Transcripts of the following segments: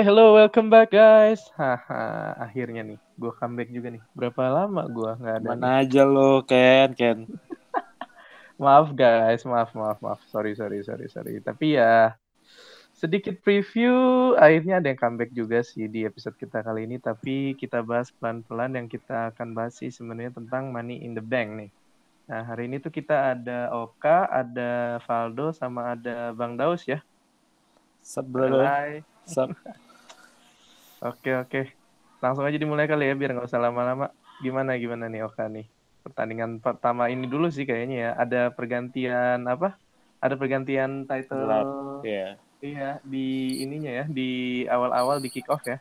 Oke, hello, welcome back guys. Haha, akhirnya nih, gue comeback juga nih. Berapa lama gue nggak ada? nih? Mana aja lo, Ken, Ken. Maaf guys, maaf, maaf, maaf. Sorry, sorry, sorry, sorry. Tapi ya sedikit preview, akhirnya ada yang comeback juga sih di episode kita kali ini. Tapi kita bahas pelan-pelan yang kita akan bahas sih sebenarnya tentang money in the bank nih. Nah hari ini tuh kita ada Oka, ada Valdo, sama ada Bang Daus ya. Sup, brother. Hai. Sup. Oke oke, langsung aja dimulai kali ya biar nggak usah lama-lama. Gimana gimana nih Oka nih? Pertandingan pertama ini dulu sih kayaknya ya. Ada pergantian apa? Ada pergantian title. Iya. Iya di ininya ya di awal-awal di kick off ya.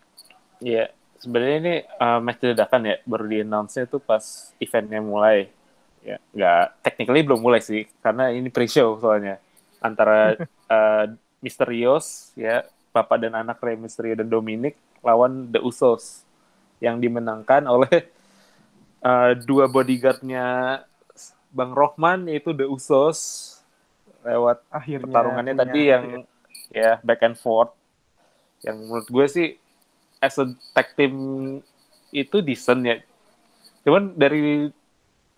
Iya. Sebenarnya ini uh, match dadakan ya, baru di announce-nya tuh pas eventnya mulai. Ya, nggak technically belum mulai sih, karena ini pre-show soalnya antara uh, Misterios ya, Papa dan anak Rey Mysterio dan Dominic lawan The Usos yang dimenangkan oleh uh, dua bodyguardnya Bang Rohman yaitu The Usos lewat Akhirnya pertarungannya punya- tadi yang ya back and forth. Yang menurut gue sih as a tag team itu decent ya. Cuman dari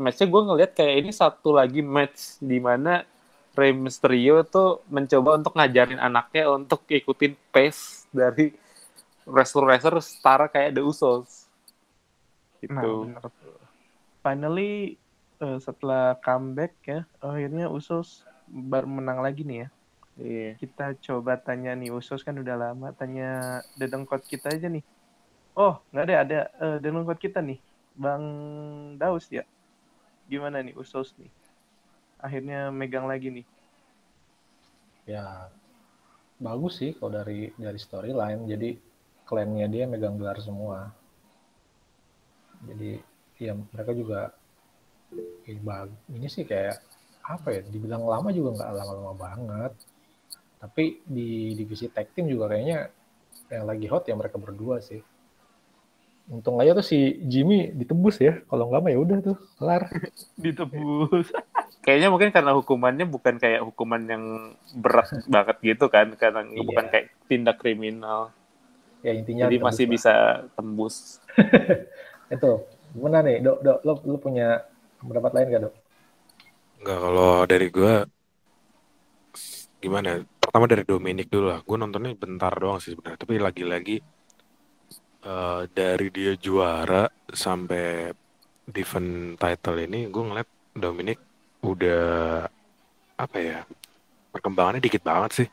matchnya gue ngelihat kayak ini satu lagi match di mana Rey Mysterio tuh mencoba untuk ngajarin anaknya untuk ikutin pace dari wrestler-wrestler setara kayak The Usos gitu Nah, bener. Finally eh, setelah comeback ya, akhirnya Usos baru menang lagi nih ya. Iya. Kita coba tanya nih Usos kan udah lama tanya dedengkot kita aja nih. Oh, nggak ada ada eh, dedengkot kita nih, Bang Daus ya. Gimana nih Usos nih? Akhirnya megang lagi nih. ya bagus sih kalau dari dari storyline jadi klannya dia megang gelar semua. Jadi ya mereka juga ya, ini sih kayak apa ya dibilang lama juga nggak lama-lama banget. Tapi di divisi tag team juga kayaknya yang lagi hot ya mereka berdua sih. Untung aja tuh si Jimmy ditebus ya kalau nggak mah ya udah tuh kelar. Ditebus. kayaknya mungkin karena hukumannya bukan kayak hukuman yang berat banget gitu kan karena Iya. bukan kayak tindak kriminal ya intinya jadi masih lah. bisa tembus itu gimana nih dok dok lo, lo punya pendapat lain gak dok Enggak, kalau dari gue gimana? ya? Pertama dari Dominic dulu lah. Gue nontonnya bentar doang sih sebenarnya. Tapi lagi-lagi eh, dari dia juara sampai defend title ini, gue ngeliat Dominic udah apa ya? Perkembangannya dikit banget sih.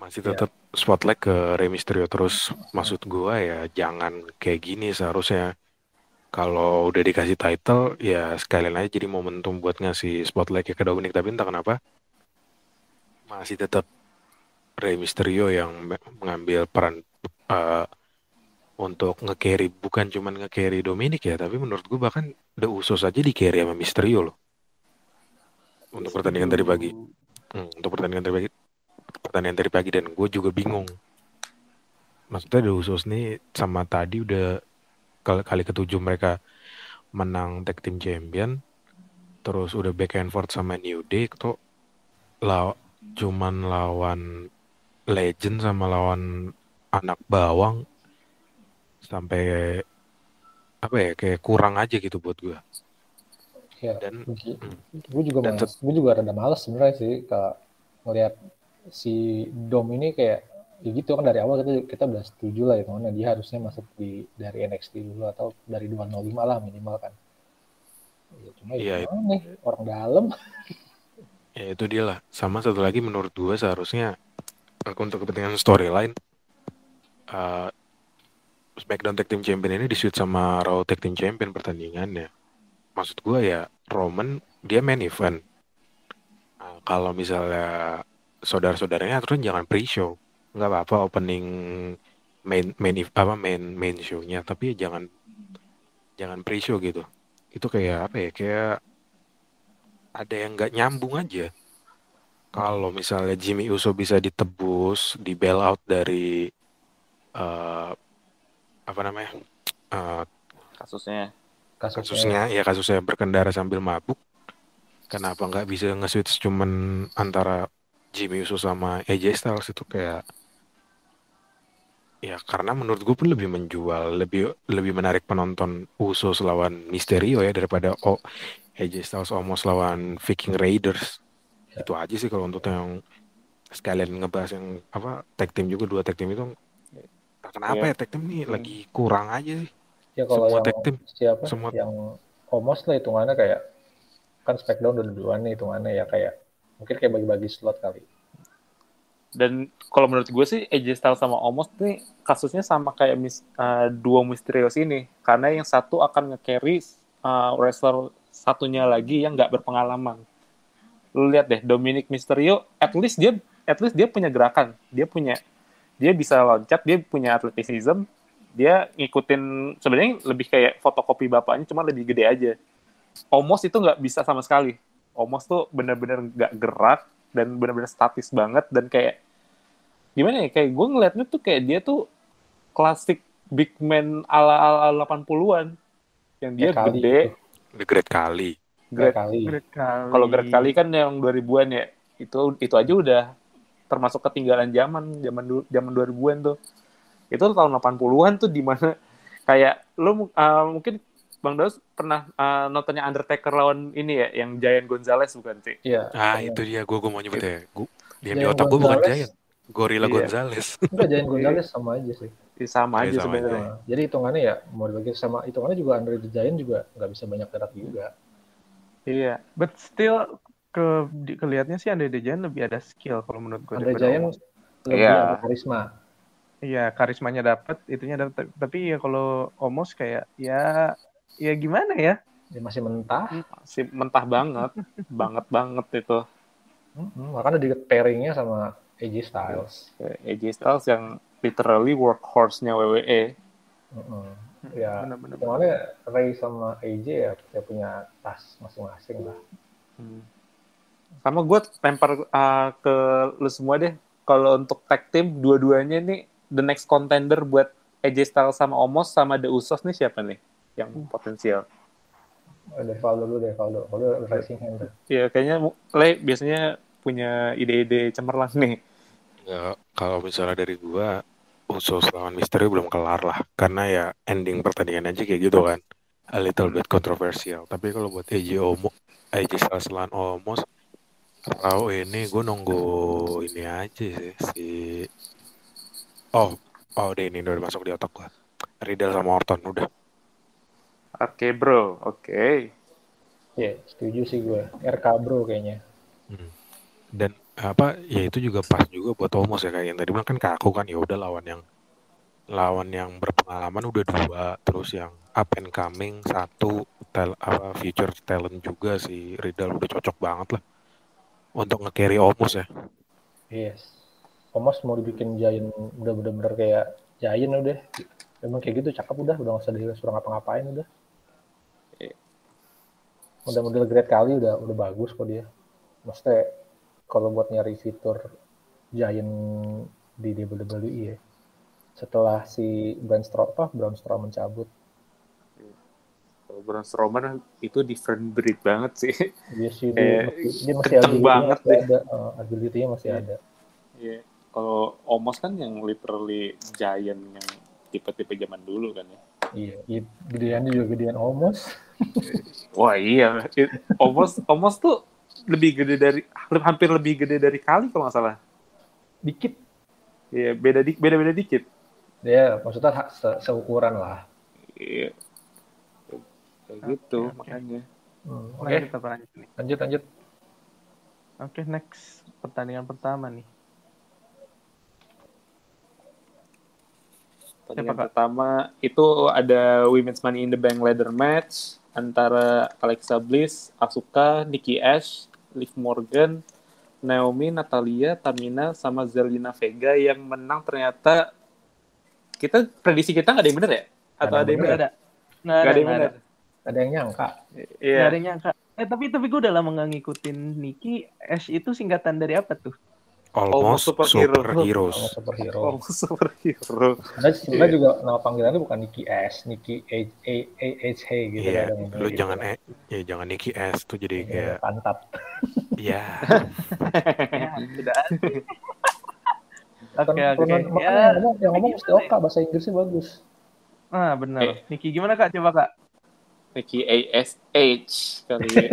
Masih Iya. tetap spotlight ke Rey Mysterio terus. Maksud gue ya jangan kayak gini seharusnya. Kalau udah dikasih title ya sekalian aja jadi momentum buat ngasih spotlight ke Dominic. Tapi entah kenapa masih tetap Rey Mysterio yang me- mengambil peran eh, untuk nge-carry bukan cuman nge-carry Dominic ya tapi menurut gue bahkan The Usos aja di-carry sama Mysterio loh. Untuk pertandingan tadi pagi. Hmm, untuk pertandingan tadi pagi pertandingan tadi pagi dan gue juga bingung. Maksudnya The Usos nih sama tadi udah kali, kali ketujuh mereka menang tag team champion terus udah back and forth sama New Day tuh law, cuman lawan legend sama lawan anak bawang sampai apa ya kayak kurang aja gitu buat gue ya dan gue juga Dan males, gue juga rada males sebenarnya sih ke ngelihat si Dom ini kayak ya gitu kan dari awal kita kita udah setuju lah ya mana dia harusnya masuk di dari NXT dulu atau dari 205 lah minimal kan. Ya, cuma Iya, ya gimana nih orang dalam. Ya itu dia lah. Sama satu lagi menurut gue seharusnya eh, untuk kepentingan storyline eh, SmackDown Tag Team Champion ini disuit sama Raw Tag Team Champion pertandingannya. Maksud gue ya Roman dia main event. Nah, kalau misalnya saudara-saudaranya terus jangan pre-show. Nggak apa-apa opening main main apa main main show-nya tapi jangan jangan pre-show gitu. Itu kayak apa ya kayak ada yang nggak nyambung aja. Kalau misalnya Jimmy Uso bisa ditebus di bail out dari eh, apa namanya eh, kasusnya kasusnya, kasusnya ya kasusnya berkendara sambil mabuk. Kenapa nggak bisa nge-switch cuman antara Jimmy Uso sama AJ Styles itu kayak ya karena menurut gue pun lebih menjual, lebih lebih menarik penonton Usos lawan Mysterio ya daripada oh AJ Styles Omos lawan Viking Raiders. Ya. Itu aja sih kalau untuk yang sekalian ngebahas yang apa tag team juga dua tag team itu kenapa Iya. ya tag team nih Hmm. lagi kurang aja sih. Ya kalau Semua yang tag team, siapa semua- yang Omos lah hitungannya kayak kan Smackdown udah duluan nih hitungannya ya kayak mungkin kayak bagi-bagi slot kali. Dan kalau menurut gue sih AJ Styles sama Omos nih kasusnya sama kayak mis, uh, duo Mysterios ini. Karena yang satu akan nge-carry uh, wrestler satunya lagi yang nggak berpengalaman. Lu lihat deh, Dominic Mysterio, at least dia at least dia punya gerakan. Dia punya dia bisa loncat, dia punya athleticism, dia ngikutin sebenarnya lebih kayak fotokopi bapaknya cuma lebih gede aja. Omos itu nggak bisa sama sekali. Omos tuh bener-bener nggak gerak dan bener-bener statis banget dan kayak gimana ya kayak gue ngeliatnya tuh kayak dia tuh klasik big man ala ala 80-an yang dia Ya kali gede. The Great Kali. Great. kali. Great kali. Kalau Great kali kan yang 2000-an ya. Itu itu aja udah termasuk ketinggalan zaman zaman zaman 2000-an tuh. Itu tahun 80-an tuh di mana kayak lu uh, mungkin Bang Daus pernah uh, nontonnya Undertaker lawan ini ya yang Giant Gonzalez bukan sih? Iya. Ah bener. itu dia gue gue mau nyebut ya. Gua, yang di otak gue bukan Gonzalez. Giant. Gorilla Iya. Gonzales. Enggak Giant Gonzalez sama aja sih. Ya, sama Iya, aja sama sebenarnya. Nah, jadi hitungannya ya mau dibagi sama hitungannya juga Andre the Giant juga nggak bisa banyak gerak juga. Iya. But still ke di, kelihatannya sih Andre the Giant lebih ada skill kalau menurut gue. Andre Giant Omos. lebih Iya. ada karisma. Iya, karismanya dapat, itunya dapat. Tapi ya kalau Omos kayak ya ya gimana ya? Dia masih mentah. Si mentah banget, banget banget itu. Hmm, makanya di pairingnya sama AJ Styles. Kayak AJ Styles yang literally workhorse-nya WWE. Heeh. Ya, Benar-benar. hitungannya Ray sama AJ ya dia punya tas masing-masing lah. Hmm. Sama gue lempar uh, ke lu semua deh. Kalau untuk tag team, dua-duanya nih the next contender buat AJ Styles sama Omos sama The Usos nih siapa nih yang potensial? Eh, Dari Valdo dulu deh, Valdo. Valdo racing hand tuh. Ya kayaknya Le biasanya punya ide-ide cemerlang nih. Ya, kalau misalnya dari gua Usos lawan Misteri belum kelar lah karena ya ending pertandingan aja kayak gitu kan a little bit controversial tapi kalau buat AJ Omo AJ Styles lawan Omos Raw ini gue nunggu ini aja sih si oh oh deh ini udah masuk di otak gua Riddle sama Orton udah Oke bro, oke. Iya, setuju sih gue. RK bro kayaknya. Hmm. dan apa ya itu juga pas juga buat Omos ya kayak yang tadi bilang kan kaku kan ya udah lawan yang lawan yang berpengalaman udah dua terus yang up and coming satu tel, apa future talent juga si Riddle udah cocok banget lah untuk nge-carry Omos ya Yes. Omos mau dibikin Giant udah bener-bener kayak Giant udah. Emang kayak gitu cakep udah, udah gak usah disuruh ngapa-ngapain udah. Udah model great kali udah udah bagus kok dia. Maksudnya kalau buat nyari fitur Giant di WWE ya. Setelah si Braun Strowman, Braun Strowman mencabut, Kalau Braun Strowman itu different breed banget sih. dia sih Eh, dia, masih, dia masih kenceng ability-nya banget masih deh. ada, uh, ability-nya masih Iya. ada. Iya. Kalau Omos kan yang literally giant yang tipe-tipe zaman dulu kan ya. Iya, iya, gedeannya juga gedean Omos. Wah iya, It- Omos Omos tuh lebih gede dari hampir lebih gede dari kali kalau nggak salah. Dikit Iya beda di, beda beda dikit. dia maksudnya ha- se- seukuran lah. Iya. Kayak gitu Oke, oke. makanya. Hmm, Oke, Lanjut apa lanjut lanjut lanjut. Oke, next pertandingan pertama nih. Pertandingan Kak? pertama itu ada Women's Money in the Bank ladder match antara Alexa Bliss, Asuka, Nikki Ash, Liv Morgan, Naomi, Natalia, Tamina, sama Zelina Vega yang menang ternyata kita prediksi kita nggak ada yang bener ya? Atau ada yang bener? ada. Nggak Nggak ada yang bener. Ada yang nyangka. Iya. Nggak ada yang nyangka. Eh tapi tapi gue udah lama nggak ngikutin Nikki. Ash itu singkatan dari apa tuh? Almost superhero. Sama superheroes superhero. Oh, superhero. Sebenarnya sebenarnya juga nama panggilannya bukan Nikki S, Nikki A A A H H gitu Iya, kadang lu gitu. jangan eh, ya jangan Nicky S tuh jadi Iya, kayak pantat. ya Ya, tidak. Kan Oke, oke. makanya Ya, yang ngomong, yang ngomong mesti? Oka, bahasa Inggrisnya bagus. Ah, benar. Eh. Niki gimana Kak? Coba Kak. Nicky ASH kali ya.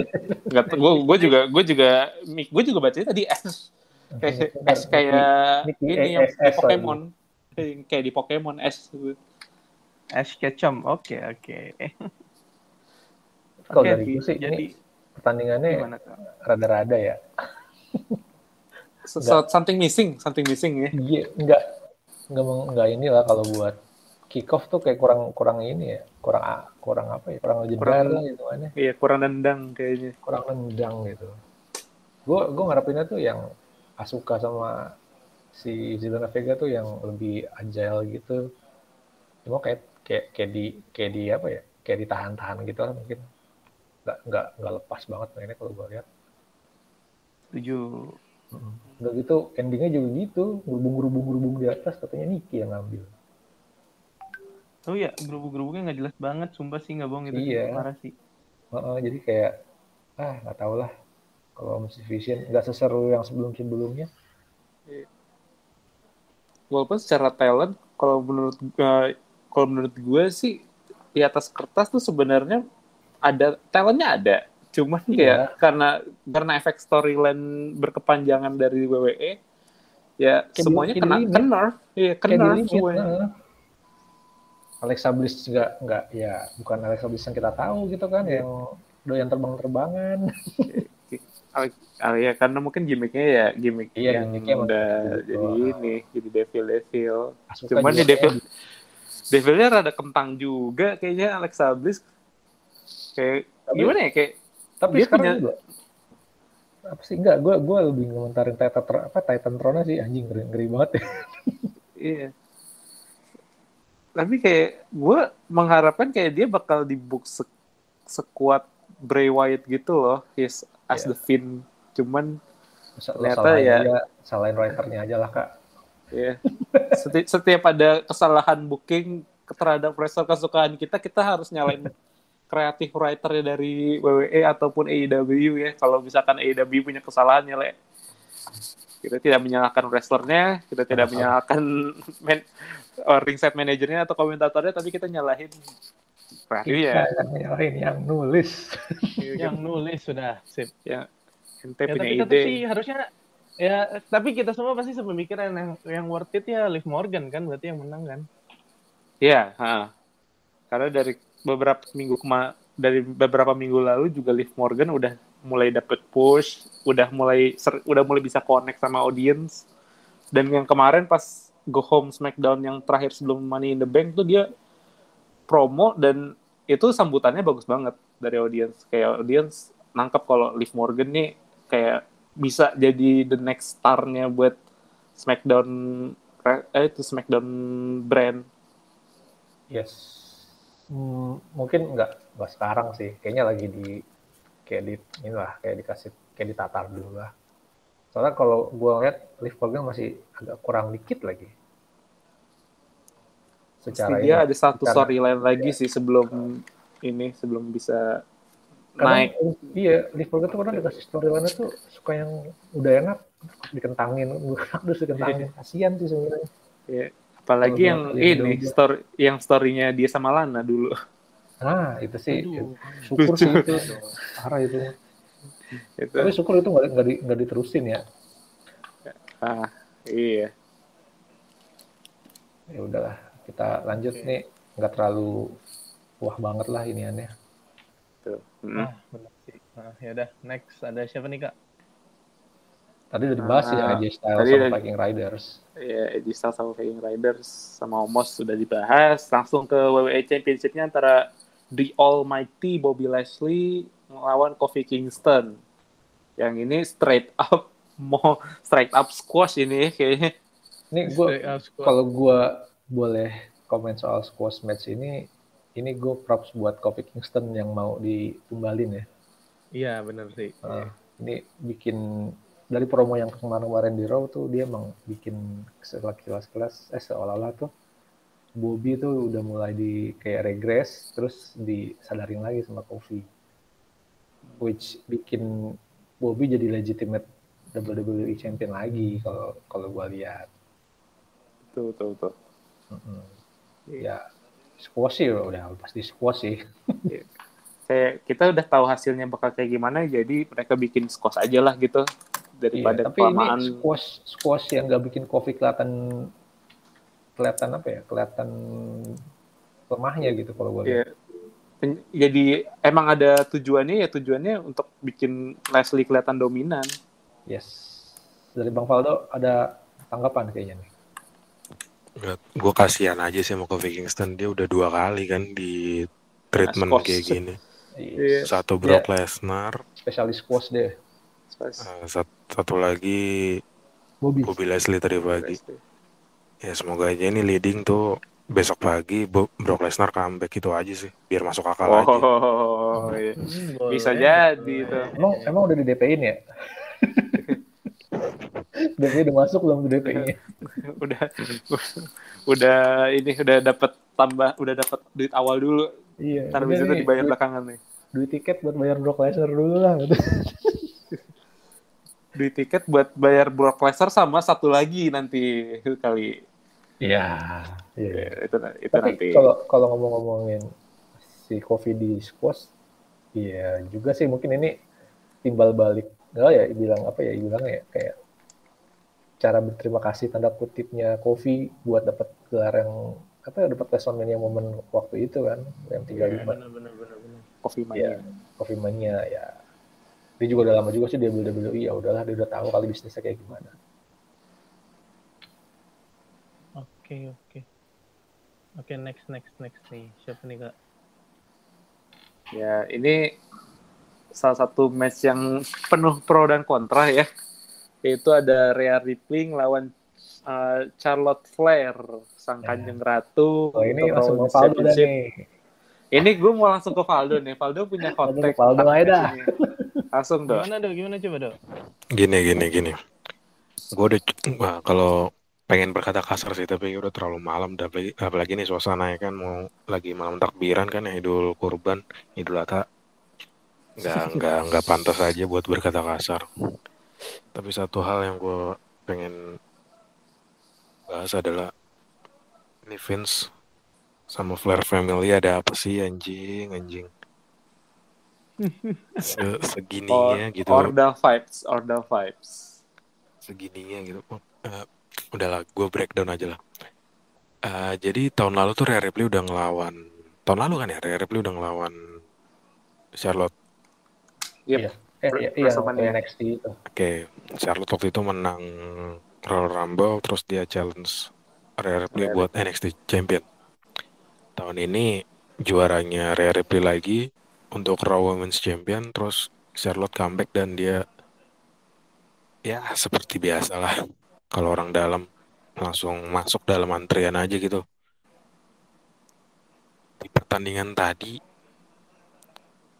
Nggak gue gue juga gue juga gue juga bacanya tadi S kayak S kayak ini yang di Pokemon Kayak- di Pokemon S Ash Ketchum. Oke, oke. Kalau Oke, dari gue sih, jadi ini pertandingannya rada-rada ya. So- so- something missing something missing ya Iya, enggak enggak enggak inilah kalau buat kick off tuh kayak kurang kurang ini ya, kurang a- kurang apa ya, kurang legendar Kurang- lah gitu kan ya. iya kurang nendang kayaknya kurang nendang gitu. Gue gue ngarepinnya tuh yang Asuka sama si Zelena Vega tuh yang lebih agile gitu. Cuma kayak kayak kayak di kayak di apa ya? Kayak ditahan-tahan gitu lah mungkin. Nggak nggak nggak lepas banget mainnya kalau gue lihat. Setuju. Udah gitu endingnya juga gitu, gerubung-gerubung-gerubung di atas katanya Niki yang ngambil. Oh iya, gerubuk-gerubuknya nggak jelas banget. Sumpah sih nggak bohong itu. sih. Iya. Parah sih. Heeh, jadi kayak ah nggak tau lah kalau Mrs. Vision nggak seseru yang sebelum-sebelumnya. walaupun secara talent kalau menurut eh, kalau menurut gue sih di atas kertas tuh sebenarnya ada talentnya ada cuman Iya. ya karena karena efek storyline berkepanjangan dari WWE ya Kayak semuanya kena kena iya kena semuanya. Alexa Bliss juga nggak ya bukan Alexa Bliss yang kita tahu gitu kan yang doyan terbang-terbangan. Ah, ya karena mungkin gimmicknya ya gimmick Iya, yang gimmicknya udah gitu. jadi ini jadi devil devil Asuka cuman di devil kayak devilnya rada kentang juga kayaknya Alexa Bliss kayak Tapi- gimana ya kayak Tapi Dia sekarang punya- juga apa sih enggak gue gue lebih ngomentarin Titan apa Titan Throne sih anjing ngeri, ngeri banget ya. Iya. Tapi kayak gue mengharapkan kayak dia bakal di book se- sekuat Bray Wyatt gitu loh, his as Iya. the Finn. Cuman Ternyata ya. aja, salahin writernya aja lah kak. ya seti- setiap ada kesalahan booking terhadap wrestler kesukaan kita, kita harus nyalain kreatif writernya dari WWE ataupun AEW ya. Kalau misalkan AEW punya kesalahan ya, Le. Kita tidak menyalahkan wrestlernya, kita tidak Sama-sama. menyalahkan man, uh, ringside manajernya atau komentatornya, tapi kita nyalahin kreatif ya. Kita yang yang nulis. Yang nulis sudah sip. ya ente Ya, punya tapi ide sih harusnya ya tapi kita semua pasti sepemikiran yang yang worth it ya Liv Morgan kan berarti yang menang kan. ya ha. karena dari beberapa minggu kema dari beberapa minggu lalu juga Liv Morgan udah mulai dapet push udah mulai ser- udah mulai bisa connect sama audience dan yang kemarin pas go home Smackdown yang terakhir sebelum Money in the Bank tuh dia promo dan itu sambutannya bagus banget dari audience kayak audience nangkep kalau Liv Morgan nih kayak bisa jadi the next star-nya buat Smackdown eh itu Smackdown brand Yes. Hmm, mungkin nggak nggak sekarang sih. Kayaknya lagi di kayak di inilah kayak dikasih kayak ditatar dulu lah. Soalnya kalau gua lihat Liv Morgan masih agak kurang dikit lagi. Secara dia ini, ada satu storyline lagi sih sebelum ini sebelum bisa kadang, naik Iya, Liv Morgan tuh kadang dikasih storyline tuh suka yang udah enak dikentangin, terus dikentangin. Kasihan sih sebenarnya. ya. apalagi yang yang ini udah- story yang storynya dia sama Lana dulu Nah, itu sih Aduh. syukur Lucu. sih itu parah itu. itu Tapi syukur itu nggak nggak di, nggak diterusin ya. ah iya ya udahlah kita lanjut nih nggak terlalu wah banget lah ini aneh tuh. Mm. Nah, benar sih. Nah, ya udah next. Ada siapa nih Kak? tadi udah dibahas Ah, ya AJ Styles sama udah- Viking Riders. Ya Eddie Styles sama Viking Riders sama Omos sudah dibahas. Langsung ke WWE Championship-nya antara The Almighty Bobby Lashley melawan Kofi Kingston. Yang ini straight up mau straight up squash ini kayaknya. Ini gue kalau gue boleh komen soal squash match ini ini gue props buat Kofi Kingston yang mau ditumbalin ya Iya benar sih. Uh, ini bikin dari promo yang kemarin-kemarin di Raw tuh dia emang bikin sekelas-kelas eh seolah-olah tuh Bobby tuh udah mulai di kayak regress terus disadarin lagi sama Kofi which bikin Bobby jadi legitimate WWE champion lagi kalau kalau gua lihat Tuh, tuh, tuh. Mm-mm. Ya, squash sih udah pasti squash sih. Kayak kita udah tahu hasilnya bakal kayak gimana, jadi mereka bikin squash aja lah gitu daripada Iya, tapi kelamaan. ini squash squash yang nggak bikin Kofi kelihatan kelihatan apa ya? Kelihatan lemahnya gitu kalau gue Iya. Pen- Jadi emang ada tujuannya ya tujuannya untuk bikin Leslie kelihatan dominan. Yes. Dari Bang Faldo ada tanggapan kayaknya nih. Gue kasihan aja sih sama Kofi Kingston. Dia udah dua kali kan di treatment squash. kayak gini. Iya. Satu Brock Lesnar, Spesialis squash deh. eh, sat- satu lagi Bobby. Bobby Leslie tadi pagi. Ya semoga aja ini leading tuh besok pagi Bo- Brock Lesnar comeback itu aja sih. Biar masuk akal aja. Oh, iya. Hmm, bisa jadi itu. Emang emang udah di DP-in ya? DP udah masuk belum ke DP-nya? udah udah ini udah dapat tambah udah dapat duit awal dulu Iya. ntar udah itu nih, dibayar duit, belakangan nih duit tiket buat bayar Brock Lesnar dulu lah. duit tiket buat bayar Brock Lesnar sama satu lagi nanti kali Iya. Iya. Ya, itu itu Tapi nanti kalau kalau ngomong-ngomongin si Kofi di squash, iya juga sih mungkin ini timbal balik enggak ya bilang apa ya bilang ya kayak cara berterima kasih tanda kutipnya Kofi buat dapat gelar yang apa ya dapat WrestleMania momen waktu itu kan yang 35 Bener, bener, bener, bener. Coffee Iya, Mania Coffee Mania ya. Dia juga udah lama juga sih dia WWE ya udahlah dia udah tahu kali bisnisnya kayak gimana. Oke, oke. Oke, next, next, next nih. Siapa nih, Kak? ya ini salah satu match yang penuh pro dan kontra ya yaitu ada Rhea Ripley lawan uh, Charlotte Flair sang Ya. kanjeng ratu Oh ini langsung Faldo dah Championship. nih. Ini gue mau langsung ke Valdo nih. Valdo punya kontak. Valdo aja dah. Langsung dong. Gimana, Dok? Gimana coba, Dok? Gini gini gini. Gue udah wah, kalau pengen berkata kasar sih tapi udah terlalu malam apalagi, apalagi nih suasananya kan mau lagi malam takbiran kan ya Idul Kurban, Idul Adha. Nggak nggak nggak pantas aja buat berkata kasar. Tapi satu hal yang gue pengen bahas adalah ini Vince sama Flair Family ada apa sih anjing anjing Se Or, segininya gitu Orda vibes, Orda vibes. segininya gitu. Eh, udahlah, gue breakdown aja lah. Eh, jadi tahun lalu tuh Rhea Ripley udah ngelawan. Tahun lalu kan ya, Rhea Ripley udah ngelawan Charlotte. Yep. Eh, iya, iya, WrestleMania. waktu NXT itu. Oke, Charlotte waktu itu menang Royal Rumble, terus dia challenge Rhea Ripley Rhea buat NXT Champion. Tahun ini juaranya Rhea Ripley lagi untuk Raw Women's Champion, terus Charlotte comeback dan dia ya seperti biasa lah. Kalau orang dalam langsung masuk dalam antrian aja gitu. Di pertandingan tadi,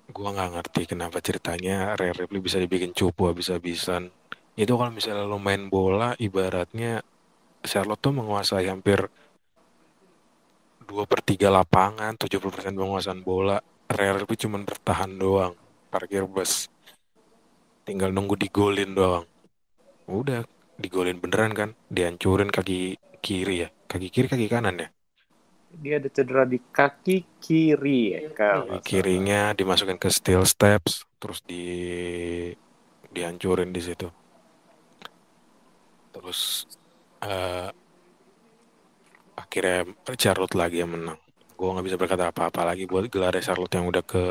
gua nggak ngerti kenapa ceritanya Rhea Ripley bisa dibikin cupu habis-habisan. Itu kalau misalnya lo main bola, ibaratnya Charlotte tuh menguasai hampir 2 per 3 lapangan, 70% penguasaan bola. Rhea Ripley cuma bertahan doang, parkir bus. Tinggal nunggu digolin doang. Udah, digolin beneran kan? Dihancurin kaki kiri ya. Kaki kiri, kaki kanan ya. Dia ada cedera di kaki kiri ya. kalau Kaki nggak kirinya dimasukin ke steel steps, terus di dihancurin di situ. Terus eh akhirnya Charlotte lagi yang menang. Gue nggak bisa berkata apa-apa lagi buat gelar Charlotte yang udah ke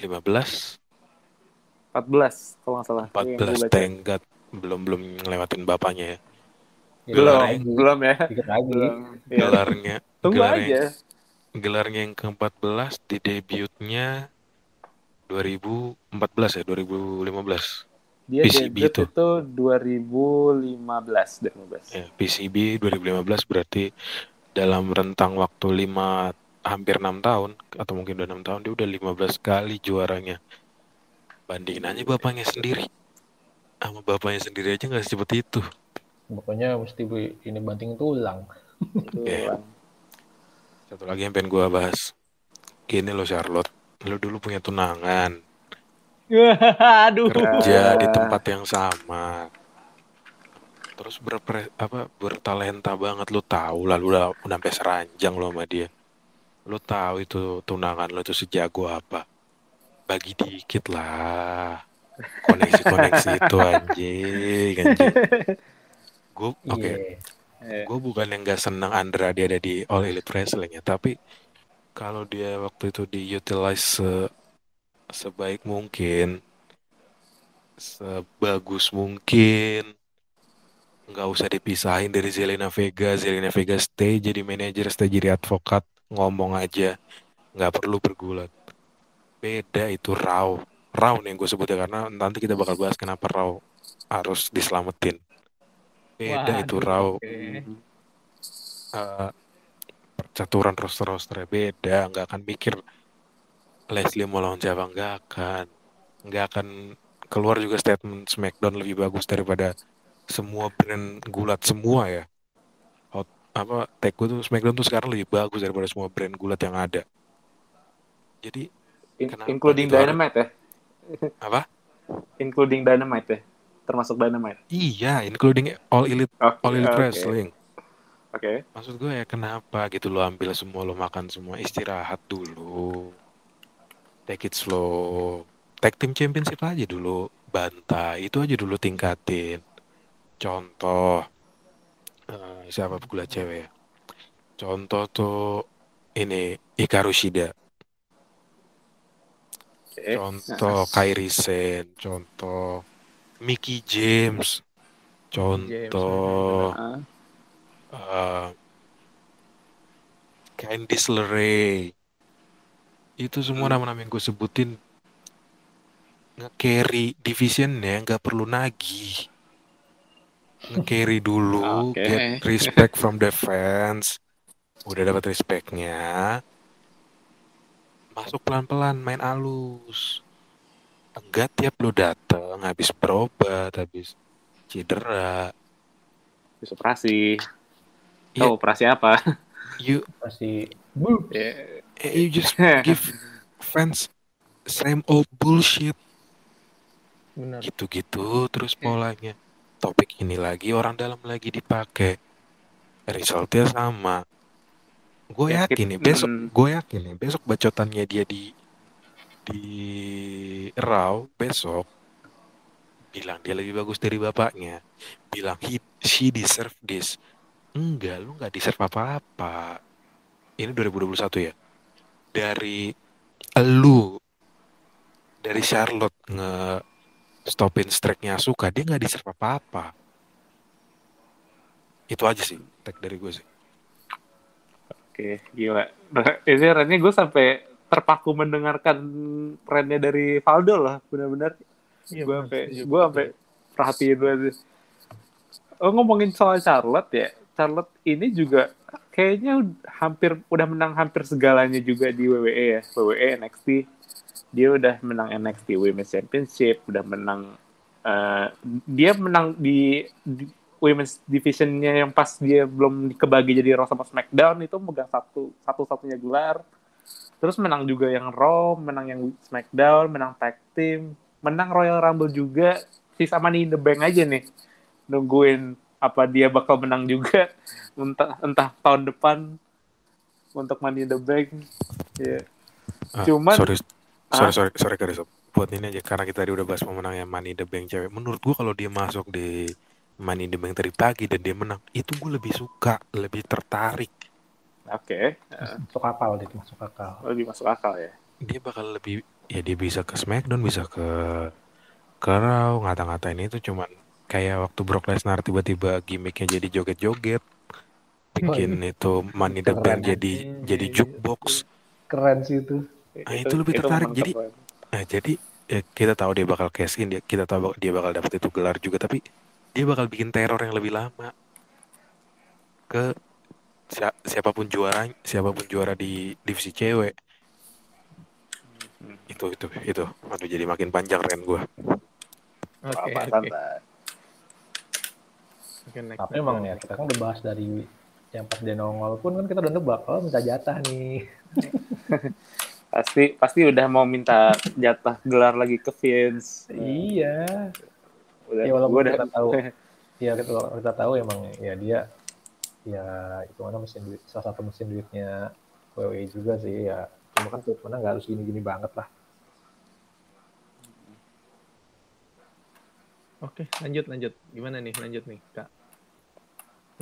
15, salah. 14 kalau nggak salah. Itu yang gue 14 baca. tenggat belum belum ngelewatin bapaknya ya. Ya, Belum, belum ya. Dikit lagi. Belum. Ya. Gelarnya Tunggu gelarnya, aja. gelarnya yang ke-14 di debutnya 2014 ya, 2015. Dia PCB debut itu. itu 2015 2015. Ya, PCB 2015 berarti dalam rentang waktu 5 hampir 6 tahun atau mungkin udah 6 tahun dia udah 15 kali juaranya. Bandingin aja bapaknya sendiri. Sama bapaknya sendiri aja nggak secepat itu. Pokoknya mesti bu- ini banting tulang. Itu Iya. lah. Satu lagi yang pengen gua bahas. Gini lo Charlotte, lo dulu punya tunangan, Aduh. kerja di tempat yang sama. terus berpre, apa bertalenta banget lu tahu lalu udah udah sampai seranjang lo sama dia lu tahu itu tunangan lo itu sejago apa bagi dikit lah koneksi-koneksi itu anjing anjing gue oke. Iya. Eh, gue bukan yang gak senang Andra dia ada di All Elite Wrestling ya tapi kalau dia waktu itu diutilize se sebaik mungkin sebagus mungkin nggak usah dipisahin dari Zelina Vega. Zelina Vega stay jadi manajer stay jadi advokat ngomong aja. Nggak perlu bergulat. Beda itu raw. Raw nih yang gue sebutnya karena nanti kita bakal bahas kenapa raw harus diselamatin beda itu Waduh, raw oke. eh, percaturan roster-rosternya beda nggak akan mikir Leslie mau lawan siapa nggak akan nggak akan keluar juga statement Smackdown lebih bagus daripada semua brand gulat semua ya Hot, apa tag gue tuh Smackdown tuh sekarang lebih bagus daripada semua brand gulat yang ada jadi in- including gitu? Dynamite ya? apa Including Dynamite ya? Termasuk Dynamite. iya including All Elite Oke, All Elite oke. Wrestling Oke. Maksud gue ya kenapa gitu lo ambil semua lo makan semua istirahat dulu. Take it slow. Tag team championship aja dulu bantai itu aja dulu tingkatin. Contoh eh, siapa pegula cewek ya? Contoh tuh ini Hikaru Shida. Contoh Kairi Sen. Contoh Mickey James. Contoh. Ah, uh, Candice LeRae. Itu semua Hmm. nama-nama yang gue sebutin. Nge-carry divisionnya nggak perlu nagih. Nge-carry dulu Oke. get respect from the fans. Udah dapat respectnya. Masuk pelan-pelan main alus enggak tiap lo dateng habis berobat habis cedera Habis operasi. Iya. Tahu operasi apa? you. Ya. eh, you just give fans same old bullshit Benar. gitu-gitu terus polanya topik ini lagi orang dalam lagi dipakai resultnya sama gue Ya, yakin nih besok gue yakin nih besok bacotannya dia di di raw besok bilang dia lebih bagus dari bapaknya. Bilang he she deserve this. Enggak lu nggak deserve apa-apa. Ini 2021 ya? Dari lu dari Charlotte nge stopin streaknya Asuka dia nggak deserve apa-apa. Itu aja sih tag dari gue sih. Oke, gila. Ini gue sampai terpaku mendengarkan Rennya dari Valdo lah, benar-benar. Iya, gue sampai setuju. gue sampai perhatiin banget. Oh ngomongin soal Charlotte ya, Charlotte ini juga kayaknya hampir udah menang hampir segalanya juga di WWE ya, WWE NXT. Dia udah menang NXT Women's Championship, udah menang eh, dia menang di, di Women's Divisionnya yang pas dia belum kebagi jadi Raw sama SmackDown itu megang satu satu satunya gelar. Terus menang juga yang Raw, menang yang SmackDown, menang Tag Team, menang Royal Rumble juga. Sisa Money in the Bank aja nih. Nungguin apa dia bakal menang juga entah entah tahun depan untuk Money in the Bank. Ya. Ah, Cuman- sorry sorry Ah? sorry sorry Karis. buat ini aja karena kita tadi udah bahas pemenangnya Money in the Bank cewek menurut gua kalau dia masuk di Money in the Bank tadi pagi dan dia menang itu gue lebih suka lebih tertarik Oke, masuk akal itu masuk akal. lebih masuk akal ya. dia bakal lebih ya dia bisa ke Smackdown bisa ke ke Raw ngata-ngatain itu cuman kayak waktu Brock Lesnar tiba-tiba gimmicknya jadi joget-joget bikin itu Money in the. Bank jadi jadi jukebox Keren sih itu. Ah, itu lebih tertarik. Jadi- banget. Nah, jadi ya, kita tahu dia bakal cash in, dia, kita tahu dia bakal dapat itu gelar juga, tapi dia bakal bikin teror yang lebih lama ke siapa pun juara, siapa pun juara di divisi cewek. Hmm. Itu itu itu. Aduh jadi makin panjang ren gua. Oke, Apa, next, Tapi emang ya kita kan udah bahas dari yang pas dia nongol pun kan kita udah nebak oh minta jatah nih. Pasti pasti udah mau minta jatah gelar lagi ke Vince. Iya. Udah, Ya, walaupun gua udah, kita tahu. ya kita, kita tahu emang ya dia ya itu mana mesin duit salah satu mesin duitnya WWE juga sih ya cuma kan mana nggak harus gini-gini banget lah Oke, lanjut lanjut. Gimana nih lanjut nih, Kak?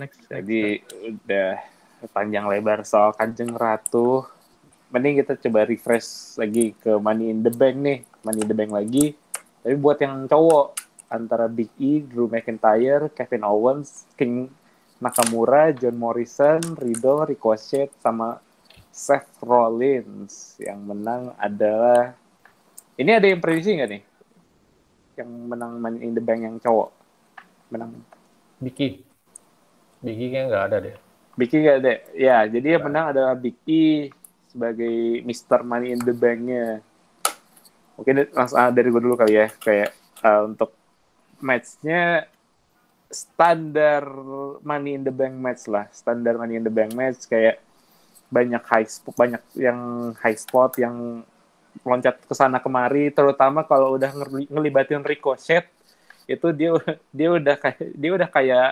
Next. next, Jadi udah panjang lebar soal Kanjeng Ratu. Mending kita coba refresh lagi ke Money in the Bank nih. Money in the Bank lagi. Tapi buat yang cowok, antara Big E, Drew McIntyre, Kevin Owens, King Nakamura, John Morrison, Riddle, Ricochet, sama Seth Rollins. Yang menang adalah... Ini ada yang prediksi nggak nih? Yang menang Money in the Bank yang cowok. Menang Biki Biki kayaknya nggak ada deh Big E gak ada. Ya, jadi yang menang adalah Big E sebagai Mr. Money in the Bank-nya. Mungkin langsung ah, dari gue dulu kali ya. Kayak uh, untuk match-nya standar Money in the Bank match lah. Standar Money in the Bank match kayak banyak high spot, banyak yang high spot yang loncat ke sana kemari terutama kalau udah ngeli- ngelibatin Ricochet itu dia dia udah kayak dia udah kayak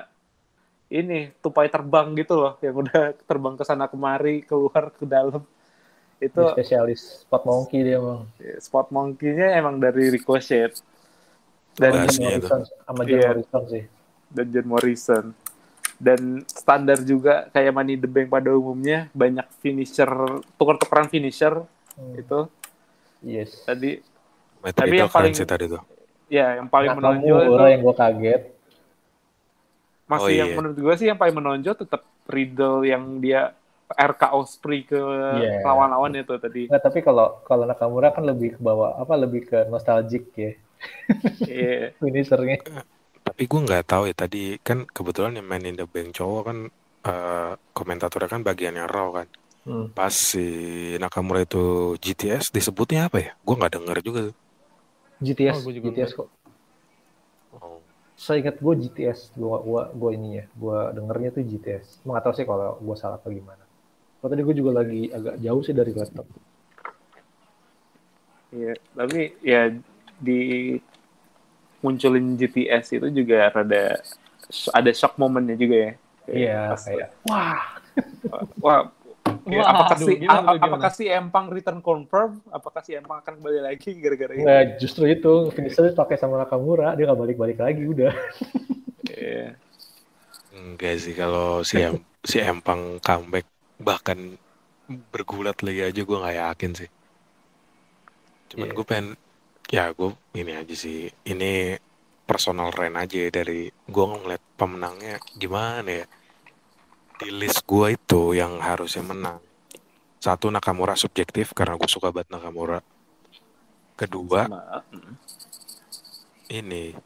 ini tupai terbang gitu loh yang udah terbang ke sana kemari keluar ke dalam. Itu Dia spesialis spot monkey dia emang spot monkey-nya emang dari Ricochet. Dan Sama John sama John Iya. Morrison sih dan John Morrison dan standar juga kayak Money the Bank pada umumnya banyak finisher tukar-tukaran finisher Hmm, itu yes tadi Matt Tapi yang paling- sih tadi tuh. ya yang paling menonjol Nakamura itu yang gue kaget masih Oh, yang iya. menurut gue sih yang paling menonjol tetap Riddle yang dia RK Osprey ke Iya. lawan-lawan itu tadi. Nggak, tapi kalau kalau Nakamura kan lebih ke bawah apa lebih ke nostalgic ya Iya. finishernya Tapi gue nggak tahu ya tadi kan kebetulan yang main in the bank cowok kan eh, komentatornya kan bagiannya raw kan. Hmm. Pas si Nakamura itu GTS disebutnya apa ya? Gue nggak denger juga. GTS Oh, juga GTS kok Oh. saya ingat gue GTS gua gua gua ini ya gua dengernya tuh GTS nggak tahu sih kalau gua salah apa gimana kalau tadi gue juga lagi agak jauh sih dari laptop Iya, tapi ya di munculin GTS itu juga rada ada shock momennya juga ya. iya kayak wah Wah, ya, Wah, apakah aduh, si gimana gimana? apakah si Empang return confirm? Apakah si Empang akan kembali lagi gara-gara ini? nggak justru itu finisher pakai sama Nakamura dia nggak balik-balik lagi udah Iya. Enggak sih kalau si em si Empang comeback bahkan bergulat lagi aja gue nggak yakin sih. Cuman Iya. gue pengen ya gue ini aja sih ini personal rant aja ya dari gue ngeliat pemenangnya gimana ya di list gue itu yang harusnya menang satu Nakamura subjektif karena gue suka banget Nakamura kedua Sama, ini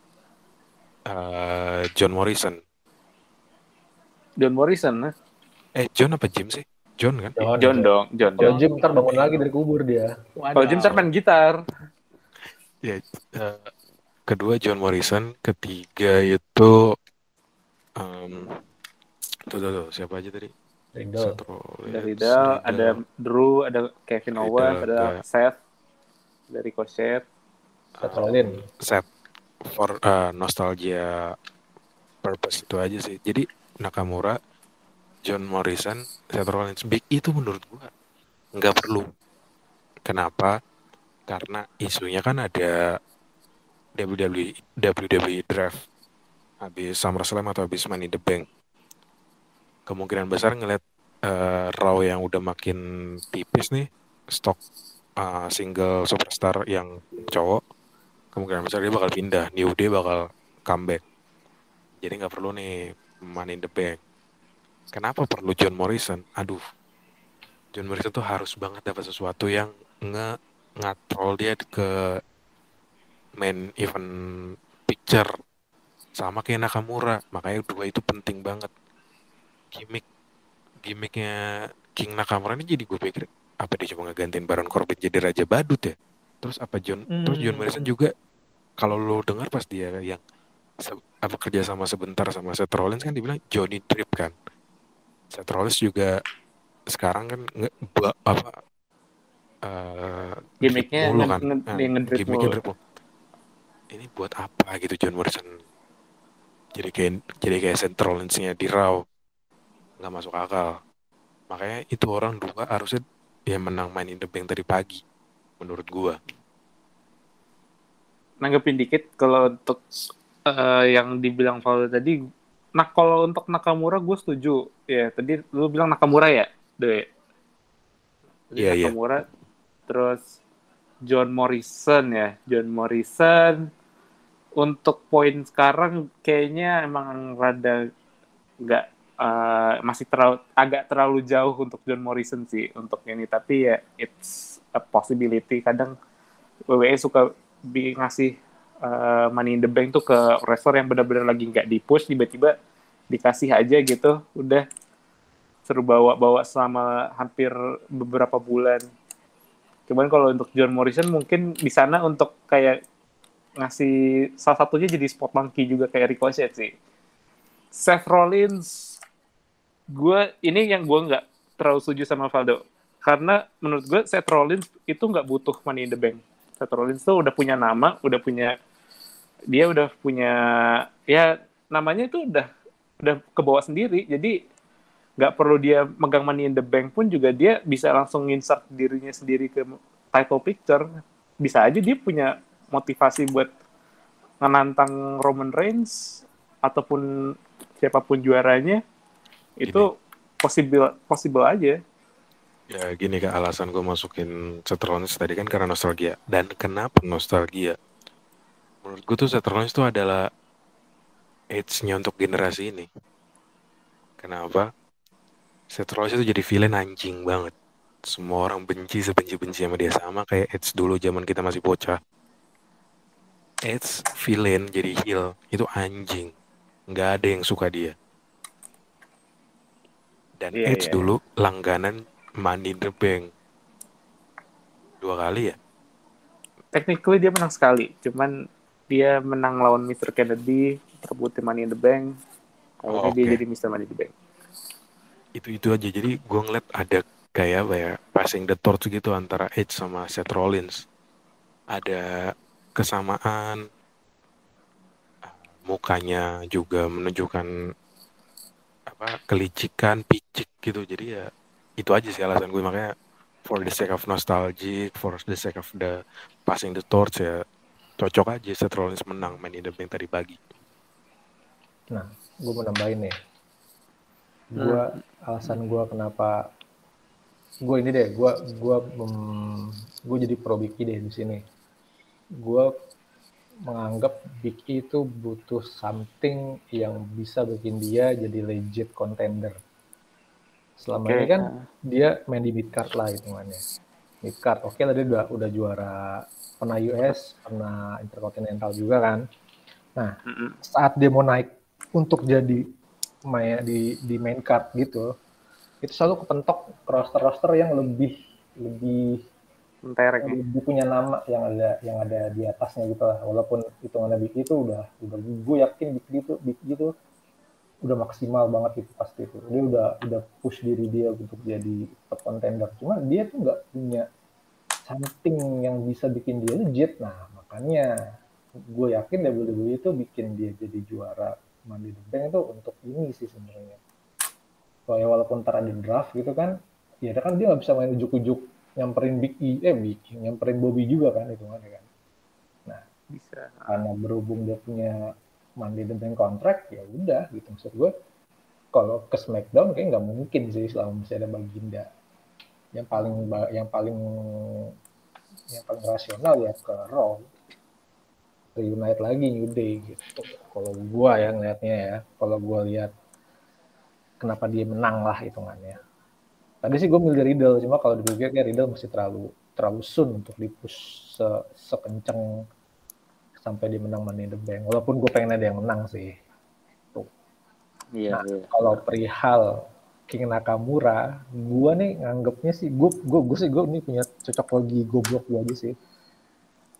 eh, John Morrison John Morrison, nah. eh John apa Jim sih John kan John, John dong, John. kalau John. Jim ntar bangun lagi dari kubur dia Kalau Jim ntar main gitar. Ya eh, kedua John Morrison ketiga itu em, tuh, tuh, tuh siapa aja tadi? Riddle. Seth Ada Riddle, ada Drew, ada Kevin Riddle, Owens, ada ada- Seth, dari Ricochet. Seth Rollins. Set for eh, nostalgia purpose itu aja sih. Jadi Nakamura John Morrison Seth Rollins Big E itu menurut gua nggak perlu. Kenapa karena isunya kan ada WWE WWE draft. Habis SummerSlam atau habis Money the Bank. Kemungkinan besar ngeliat eh, Raw yang udah makin tipis nih stok eh, single superstar yang cowok kemungkinan besar dia bakal pindah. New Day bakal comeback. Jadi nggak perlu nih Money in the Bank. Kenapa perlu John Morrison? Aduh. John Morrison tuh harus banget dapat sesuatu yang nge ngatrol dia ke main event picture sama kayak Nakamura. Makanya dua itu penting banget. Gimmick gimmicknya King Nakamura ini jadi gue pikir apa dia cuma ngegantiin Baron Corbin jadi Raja Badut ya? Terus apa John terus John Hmm. Morrison juga kalau lo dengar pas dia yang se- apa kerja sama sebentar sama Seth Rollins kan dibilang Johnny Drip kan. Seth Rollins juga sekarang kan nge, apa eh, Gimmicknya mulu kan? nge- Nah, dia ngedrip gimmicknya mulu. ini buat apa gitu John Morrison? Jadi kayak jadi kayak Central Lens-nya di Raw. Nggak masuk akal. Makanya itu orang dua harusnya dia menang main in the bank tadi pagi menurut gua. Nanggepin dikit kalau untuk eh, yang dibilang Valdo tadi nah kalau untuk Nakamura gue setuju. Ya tadi lu bilang Nakamura ya deh Iya, iya. Nakamura terus John Morrison ya. John Morrison. Untuk poin sekarang kayaknya emang rada nggak eh, masih terlalu agak terlalu jauh untuk John Morrison sih untuk ini. Tapi ya it's a possibility. Kadang WWE suka ngasih uh, money in the bank tuh ke wrestler yang benar-benar lagi nggak di push tiba-tiba dikasih aja gitu. Udah seru bawa-bawa selama hampir beberapa bulan cuman kalau untuk John Morrison mungkin di sana untuk kayak ngasih salah satunya jadi spot monkey juga kayak Ricochet sih. Seth Rollins gue ini yang gue nggak terlalu setuju sama Valdo. Karena menurut gue Seth Rollins itu nggak butuh money in the bank. Seth Rollins tuh udah punya nama udah punya dia udah punya ya namanya itu udah udah kebawa sendiri. Jadi nggak perlu dia megang money in the bank pun juga dia bisa langsung insert dirinya sendiri ke title picture. Bisa aja dia punya motivasi buat menantang Roman Reigns ataupun siapa pun juaranya. Itu possible possible aja. Ya gini kak alasan gue masukin Seth Rollins tadi kan karena nostalgia. Dan kenapa nostalgia? Menurut gue tuh Seth Rollins tuh adalah age-nya untuk generasi ini. Kenapa Seth Rollins itu jadi villain anjing banget. Semua orang benci sebenci-benci sama dia. Sama kayak Edge dulu zaman kita masih bocah. Edge villain jadi heel. Itu anjing. Nggak ada yang suka dia. Dan Iya, Edge iya. dulu langganan Money in the Bank. Dua kali ya? Technically dia menang sekali. Cuman dia menang lawan Mr. Kennedy terbutin Money in the Bank. Oh, dia oke. jadi Mr. Money in the Bank itu itu aja. Jadi gue ngeliat ada kayak apa ya passing the torch gitu antara Edge sama Seth Rollins. Ada kesamaan mukanya juga menunjukkan apa kelicikan picik gitu. Jadi ya itu aja sih alasan gue makanya for the sake of nostalgic for the sake of the passing the torch ya cocok aja Seth Rollins menang main bank tadi pagi. Nah, gue mau nambahin nih. Gue alasan gue kenapa gue ini deh, gue gua gue jadi pro Big E deh di sini. Gue menganggap Big E itu butuh something yang bisa bikin dia jadi legit contender. Selama Oke, ini kan dia main di mid card lah hitungannya. Mid card, oke tadi udah udah juara pernah US, pernah Intercontinental juga kan. Nah, saat dia mau naik untuk jadi main di di main card gitu. Itu selalu kepentok roster-roster yang lebih lebih mentereng ya. lebih punya nama yang ada yang ada di atasnya gitu lah. Walaupun hitungannya Big itu udah udah gue yakin Big itu Big itu udah maksimal banget itu pasti itu. Dia udah udah push diri dia untuk jadi top contender. Cuma dia tuh nggak punya something yang bisa bikin dia legit. Nah makanya gue yakin WWE itu bikin dia jadi juara The Bank itu untuk ini sih sebenarnya. Soalnya walaupun ntar ada draft gitu kan ya kan dia nggak bisa main ujuk-ujuk nyamperin Big E eh Big E, nyamperin Bobby juga kan itu kan. Bisa. karena berhubung dia punya the Bank kontrak ya udah gitu. Maksud gue kalau ke SmackDown kayak nggak mungkin sih selama masih ada Baginda. Yang paling yang paling yang paling rasional ya ke Raw reunite lagi New Day gitu. Kalau gua ya ngelihatnya ya kalau gua lihat kenapa dia menang lah hitungannya. Tadi sih gue milih Riddle cuma kalau dipikir kayak Riddle masih terlalu terlalu soon untuk dipush se sekenceng sampai dia menang Money in the Bank. Walaupun gue pengen ada yang menang sih. Iya Nah, iya. kalau perihal King Nakamura, gua nih nganggapnya sih, gua, gua, gua sih gua ini punya cocok lagi goblok gua aja sih.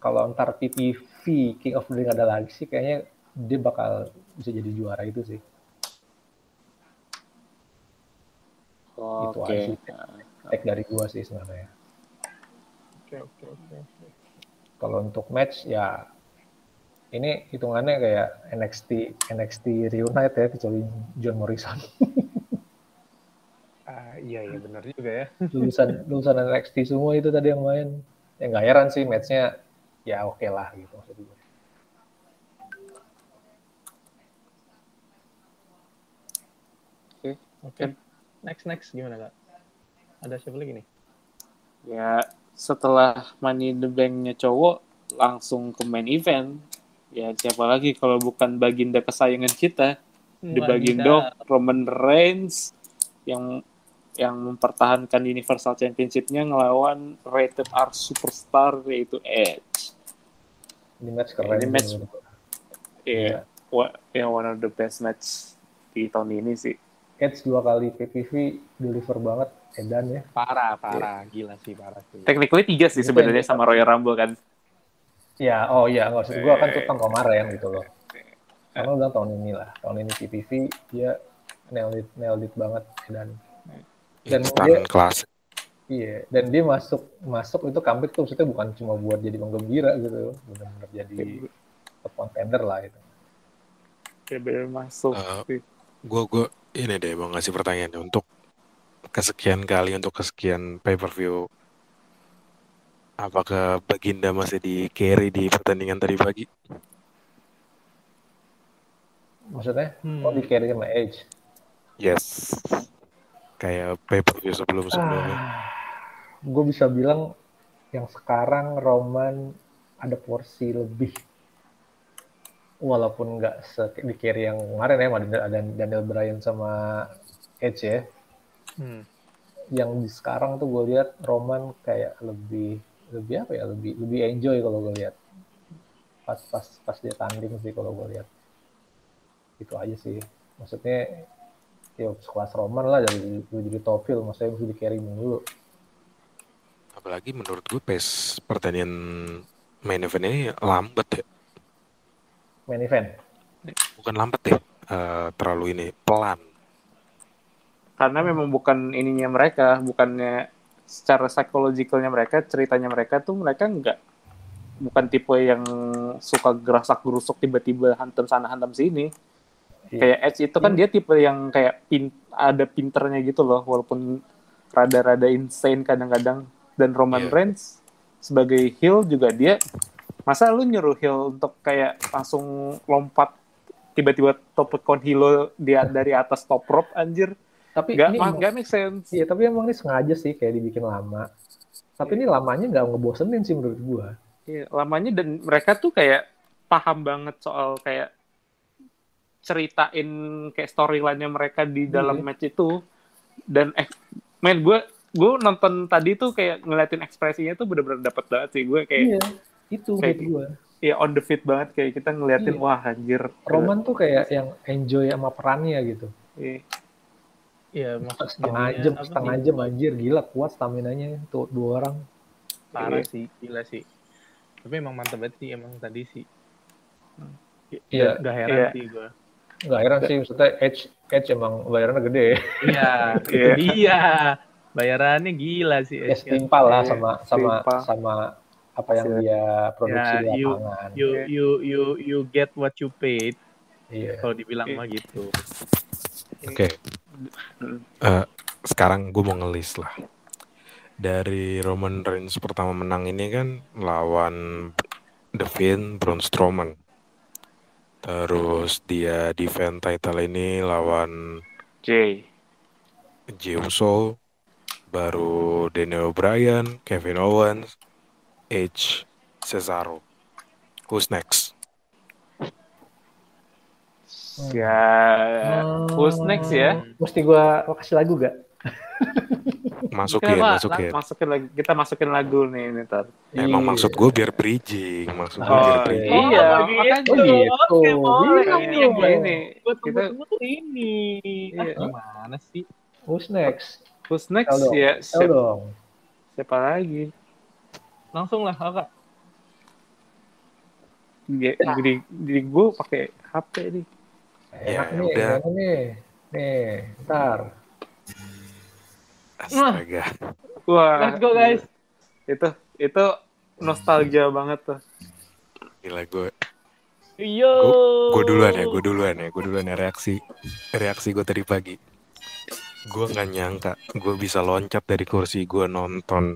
Kalau ntar PPV King of the Ring ada lagi sih, kayaknya dia bakal bisa jadi juara itu sih. Itu oke aja sih. Take dari gua sih sebenarnya. Oke, oke, oke. oke. Kalau untuk match ya ini hitungannya kayak NXT NXT reunite ya kecuali John Morrison Ah, iya iya benar juga ya. lulusan lulusan NXT semua itu tadi yang main ya nggak heran sih matchnya ya oke lah gitu maksud gue Oke. Next next gimana kak? Ada siapa lagi nih? Ya setelah Money in the Bank-nya cowok langsung ke main event. Ya siapa lagi kalau bukan baginda kesayangan kita, The Bagindo Roman Reigns yang yang mempertahankan Universal Championship-nya ngelawan Rated R Superstar yaitu Edge. ini match keren Ini match-. Iya, wa- ya one of the best match di tahun ini sih. Edge dua kali PPV deliver banget Edan ya Parah parah gila sih parah sih. Technically tiga sih sebenarnya sama Royal Rumble kan. ya oh iya nggak maksud gue kan Eh. tuh tahun kemarin gitu loh karena udah tahun ini lah tahun ini PPV dia nailed it, nailed it banget Edan Dan Instant dia- class. Iya, dan dia masuk masuk itu comeback tuh maksudnya bukan cuma buat jadi penggembira gitu, benar-benar jadi top contender lah itu. Ya bener masuk. Eh, sih. Gue gue ini deh mau ngasih pertanyaan deh. untuk kesekian kali untuk kesekian pay per view. Apakah Baginda masih di carry di pertandingan tadi pagi? Maksudnya, Hmm. oh di carry sama Edge. Yes. Kayak pay per view sebelum sebelumnya. Ah, gue bisa bilang yang sekarang Roman ada porsi lebih. Walaupun nggak di carry yang kemarin ya, ada Daniel Bryan sama Edge ya. Hmm. Yang di sekarang tuh gue lihat Roman kayak lebih lebih apa ya lebih lebih enjoy kalau gue lihat pas pas pas dia tanding sih kalau gue lihat itu aja sih maksudnya ya sekelas Roman lah jadi lu jadi heel maksudnya mesti di carry mulu Apalagi menurut gue pace pertandingan main event ini lambat ya. main event Bukan lambat ya. eh, terlalu ini pelan. Karena memang bukan ininya mereka, bukannya secara psikologikalnya mereka, ceritanya mereka tuh mereka nggak bukan tipe yang suka gerasak gerusuk tiba-tiba hantem sana hantem sini. Iya. Kayak Edge itu kan dia tipe yang kayak pin, ada pinternya gitu loh, walaupun rada-rada insane kadang-kadang. Dan Roman Iya. Reigns sebagai heel juga dia masa lu nyuruh heel untuk kayak langsung lompat tiba-tiba top con hilo dia dari atas top rope anjir tapi Gak, ini ma- gak make sense. iya tapi emang ini sengaja sih kayak dibikin lama tapi ini lamanya nggak ngebosenin sih menurut gua Iya, lamanya dan mereka tuh kayak paham banget soal kayak ceritain kayak storyline-nya mereka di dalam Iya. match itu dan eh men gue gue nonton tadi tuh kayak ngeliatin ekspresinya tuh bener-bener dapet banget sih gue kayak iya itu kayak menurut gua ya on the fit banget kayak kita ngeliatin Iya. wah anjir Roman tuh kayak yang enjoy sama perannya gitu Iya. Iya setengah jam setengah nih? jam anjir gila kuat stamina nya tuh dua orang Parah Iya. sih, gila sih. Tapi emang mantep banget sih emang tadi sih. Iya. Gak heran Iya. sih gue. Nggak heran sih maksudnya Edge Edge emang bayarannya gede Iya, itu Iya. dia. Bayarannya gila sih. ya Edge kan. setimpal lah sama sama setimpal. sama apa yang dia produksi Ya, di you- lapangan You you you you get what you paid. iya Kalau dibilang Iya. mah gitu. Oke. Eh, sekarang gue mau ngelis lah. Dari Roman Reigns pertama menang ini kan lawan The Fiend, Braun Strowman. Terus dia defend title ini lawan Jay Jey Uso, baru Daniel Bryan, Kevin Owens, Edge, Cesaro. Who's next? ya who's next ya mesti gua kasih lagu gak Masukin, Kita, masukin. masukin lagi kita masukin lagu nih ntar Emang Iya. maksud gue biar bridging, maksud gue Oh, biar bridging. iya Oh, makanya oh gitu Oke, boleh. Bilang ini dong. ini Buat Kita- tunggu ini. Ah, Iya. gimana sih? who's next who's next Tell dong. ya siapa, siapa lagi Langsung lah, kakak. Ya, jadi jadi gue pakai HP nih Ya, enak nih udah. nih nih ntar Astaga. wah Let's go guys. itu itu nostalgia banget tuh Gila gue Yo. Gue duluan ya, gue duluan ya, gue duluan ya reaksi reaksi gue tadi pagi. Gue nggak nyangka gue bisa loncat dari kursi gue nonton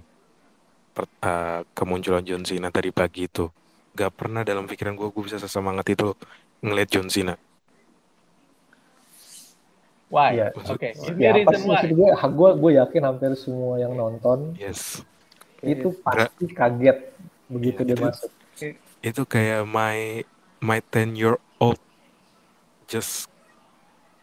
per- uh, kemunculan John Cena tadi pagi itu. Gak pernah dalam pikiran gue gue bisa sesemangat itu ngeliat John Cena. Why? Iya. Oke, me Ya apa reason sih maksud gue, gue, gue yakin hampir semua yang nonton Yes, itu pasti kaget begitu Iya, dia itu- masuk. itu kayak my my 10 year old just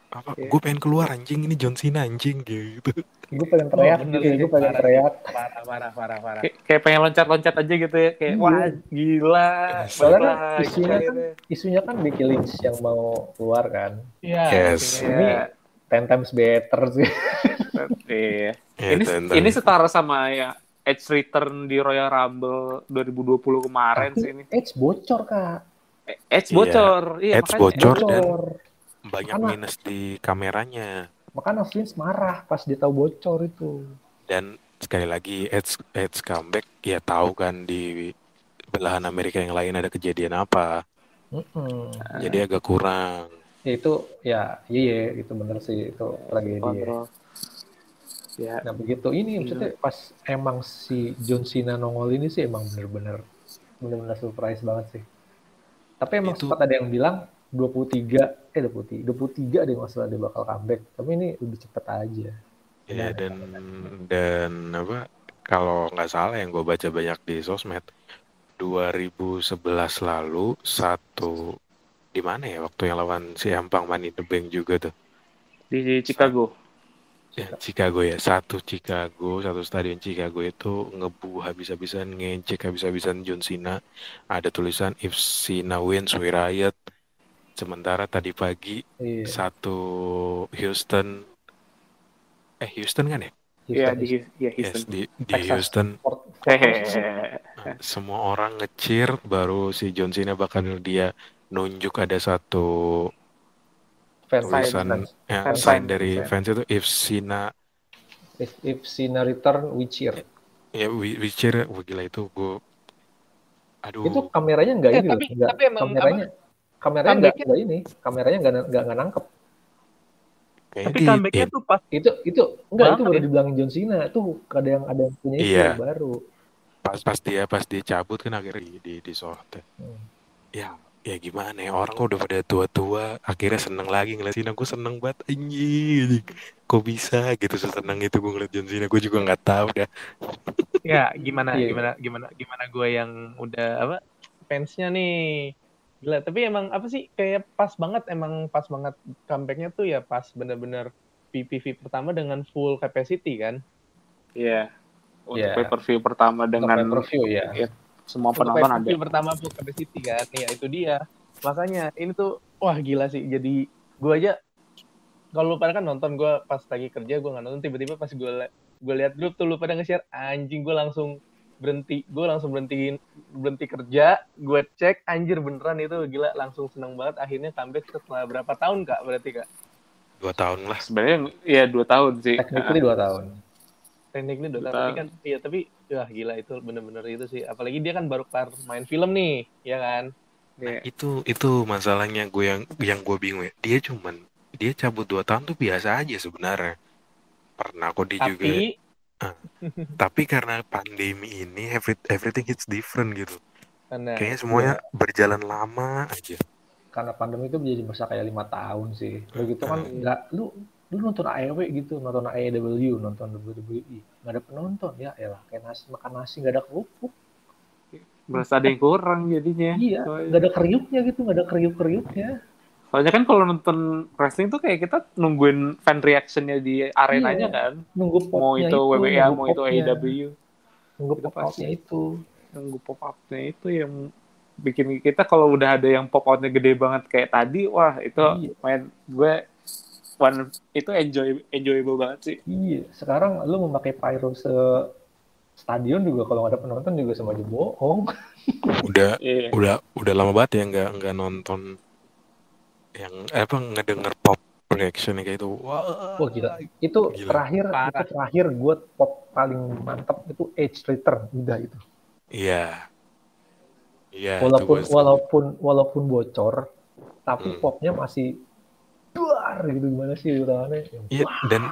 apa? Iya. Gue pengen keluar anjing ini John Cena anjing gitu. Gue pengen teriak, Oh, bener gitu, gue pengen parah. teriak. Parah, parah, parah, parah. Kayak, kayak pengen loncat-loncat aja gitu ya. Kayak, Iya. wah gila. Soalnya kan isunya kan isunya kan Becky Lynch yang mau keluar kan. Iya. Yes. iya. Ini ten times better sih. Iya. Ya, ini ini setara sama ya Edge Return di Royal Rumble 2020 kemarin sih ini. Edge bocor kak. Edge Iya. bocor. Iya, Edge makanya. bocor. dan- Bocor. banyak minus di kameranya. Makanya Vince marah pas dia tahu bocor itu. Dan sekali lagi Edge Edge comeback ya tahu kan di belahan Amerika yang lain ada kejadian apa. Jadi agak kurang. Ya, itu ya iya itu bener sih itu tragedi. ya. Kontrol. Ya, Nah begitu ini maksudnya pas emang si John Cena nongol ini sih emang bener-bener bener-bener surprise banget sih. Tapi emang Itu- sempat ada yang bilang 23 eh 23 23 ada yang masalah dia bakal comeback. Tapi ini lebih cepet aja. Ya dan dan apa kalau nggak salah yang gue baca banyak di sosmed 2011 lalu satu di mana ya waktu yang lawan si Ampang Money in the Bank juga tuh di Chicago. ya, Chicago ya satu Chicago satu stadion Chicago itu ngebu habis-habisan ngecek habis-habisan John Cena ada tulisan if Cena wins we riot sementara tadi pagi Iya. satu Houston eh Houston kan ya Iya Houston, di ya yes Houston. di di Texas. Houston Hehehe. Nah, semua orang ngecir baru si John Cena bakal dia nunjuk ada satu fans, tulisan fans. ya, Fans sign sign, dari fans. fans itu if Cena If, if Cena return, we cheer. ya we, we cheer wah gila itu gue aduh Itu kameranya nggak Eh, ini loh, tapi- nggak, tapi emang kameranya kameranya nggak comebacknya- nggak ini, kameranya nggak nggak nggak nangkep. kayaknya Tapi di- comebacknya ya, tuh pas Itu itu enggak itu Banget baru ya. dibilangin John Cena tuh ada yang ada yang punya itu Iya. yang baru. pas pas dia pas dia cabut kan akhirnya di di, di sorot ya. Hmm. ya ya gimana ya orang kok udah pada tua-tua akhirnya seneng lagi ngeliat Cena gue seneng banget anjing kok bisa gitu seseneng itu gue ngeliat John Cena gue juga nggak tahu dah ya gimana Iya. gimana gimana gimana gue yang udah apa fansnya nih gila tapi emang apa sih kayak pas banget emang pas banget comebacknya tuh ya pas bener-bener PPV pertama dengan full capacity kan Iya. Untuk Iya. pay per view pertama dengan pay-per-view ya. Semua Untuk penonton ada. pertama full capacity kan? Ya itu dia. Makanya ini tuh wah gila sih. Jadi gue aja kalau lu pada kan nonton gue pas lagi kerja gue nggak nonton tiba-tiba pas gue gue lihat grup tuh lu pada nge-share anjing gue langsung berhenti. Gue langsung berhentiin berhenti kerja gue cek anjir beneran itu gila langsung seneng banget. Akhirnya comeback setelah berapa tahun kak berarti kak? Dua tahun lah. Sebenarnya ya dua tahun sih. Technically dua tahun. Teknik ini udah tapi kan iya tapi wah gila itu bener-bener itu sih. Apalagi dia kan baru kelar main film nih ya kan? Iya. itu itu masalahnya gue yang yang gue bingung ya. Dia cuman dia cabut dua tahun tuh biasa aja sebenarnya. Pernah kok dia juga tapi tapi karena pandemi ini every, everything hits different gitu. Kayaknya semuanya berjalan lama aja. Karena pandemi itu jadi masa kayak lima tahun sih. Begitu kan Hmm. nggak lu lu nonton AEW gitu, nonton AEW, nonton WWE, nggak ada penonton ya, elah kayak nasi makan nasi nggak ada kerupuk. Berasa ada yang kurang jadinya. Iya, Soalnya- nggak ada kriuknya gitu, nggak ada kriuk kriuknya. Soalnya kan kalau nonton wrestling tuh kayak kita nungguin fan reactionnya di arenanya Iya. kan. Nunggu Mau popnya itu WWE, mau itu. AEW. nunggu Itu pop outnya itu. Nunggu pop up-nya itu yang bikin kita kalau udah ada yang pop out-nya gede banget kayak tadi, wah itu Iya. main gue one itu enjoy enjoyable banget sih. Iya, sekarang lu memakai pyro se stadion juga kalau nggak ada penonton juga sama aja bohong. udah Iya. udah udah lama banget ya nggak nggak nonton yang eh, apa ngedenger pop reaction kayak itu wah Wah gila. Itu Gila. terakhir, Parah. itu terakhir gue pop paling mantap itu Edge Return, udah itu. iya Iya, itu walaupun walaupun walaupun bocor tapi Hmm. popnya masih gitu gimana sih utamanya Iya, dan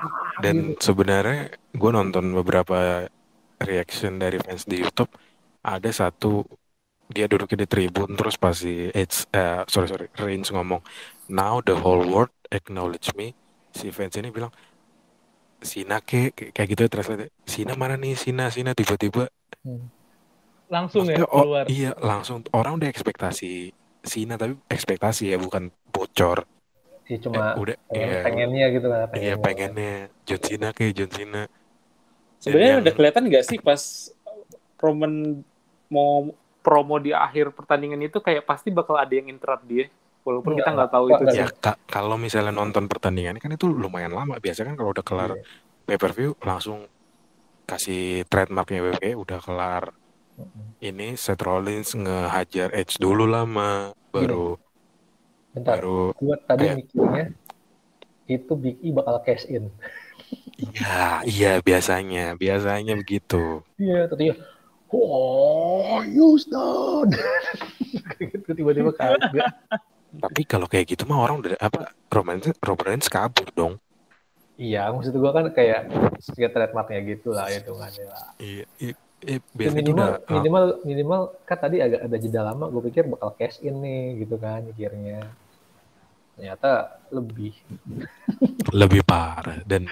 dan gitu. sebenarnya gue nonton beberapa reaction dari fans di YouTube. Ada satu dia duduknya di tribun terus pasti Edge, eh, sorry sorry, Reigns ngomong, now the whole world acknowledge me. Si fans ini bilang, Sina ke kayak gitu ya translate. Sina mana nih Sina Sina tiba-tiba Langsung ya Maksudnya, oh, keluar. iya langsung orang udah ekspektasi Sina tapi ekspektasi ya bukan bocor. Sih cuma Eh, udah pengen, iya, pengennya gitu kan iya pengennya. pengennya John Cena kayak John Cena. Sebenarnya yang- udah kelihatan nggak sih pas Roman mau promo di akhir pertandingan itu kayak pasti bakal ada yang interrupt dia. Walaupun kita Enggak, nggak tahu enggak, itu enggak. sih. Ya ka- kalau misalnya nonton pertandingan kan itu lumayan lama. Biasanya kan kalau udah kelar Iya. pay per view langsung kasih trademarknya WWE udah kelar. Ini Seth Rollins ngehajar Edge dulu lama, baru bentar baru gua tadi kayak- mikirnya itu Big E bakal cash in. Iya iya biasanya biasanya begitu. iya tadi oh Houston gitu tiba-tiba kagak Tapi kalau kayak gitu mah orang udah apa Roman Roman Reigns kabur dong. iya maksud gua kan kayak kayak trademarknya gitu lah hitungannya lah. Iya, iya, iya, Ya, biasanya minimal udah ah, minimal minimal kan tadi agak ada jeda lama gue pikir bakal cash in nih gitu kan mikirnya ternyata lebih. Lebih parah. Dan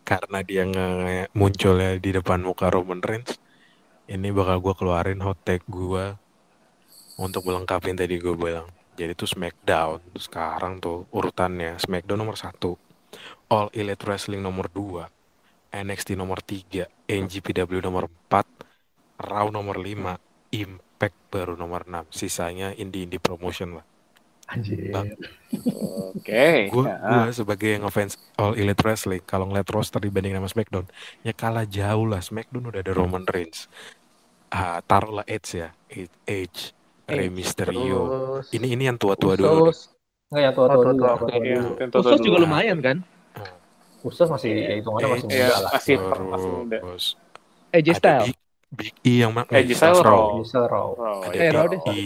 karena dia nge munculnya di depan muka Roman Reigns ini bakal gue keluarin hot take gue untuk melengkapi tadi gue bilang. Jadi tuh Smackdown. Sekarang tuh urutannya Smackdown nomor satu All Elite Wrestling nomor 2 NXT nomor 3 NGPW nomor 4 Raw nomor 5 Impact baru nomor 6 sisanya indie-indie promotion lah anjir Bang. Oke. gue ya. sebagai yang ngefans All Elite Wrestling kalau ngeliat roster dibanding sama SmackDown ya kalah jauh lah SmackDown udah ada Roman Reigns ah taruhlah Edge ya Ed- Edge Rey Mysterio Terus ini ini yang tua-tua dulu nggak yang tua-tua dulu tua-tua. yang tua-tua dulu. Usos juga lumayan kan? Usos masih ya hitungannya masih Iya, muda lah masih masih muda. terus AJ Styles. Big, Big E yang mana Edge Styles Raw. Diesel Raw Oh, Ada Eh, iya. Raw Big. E.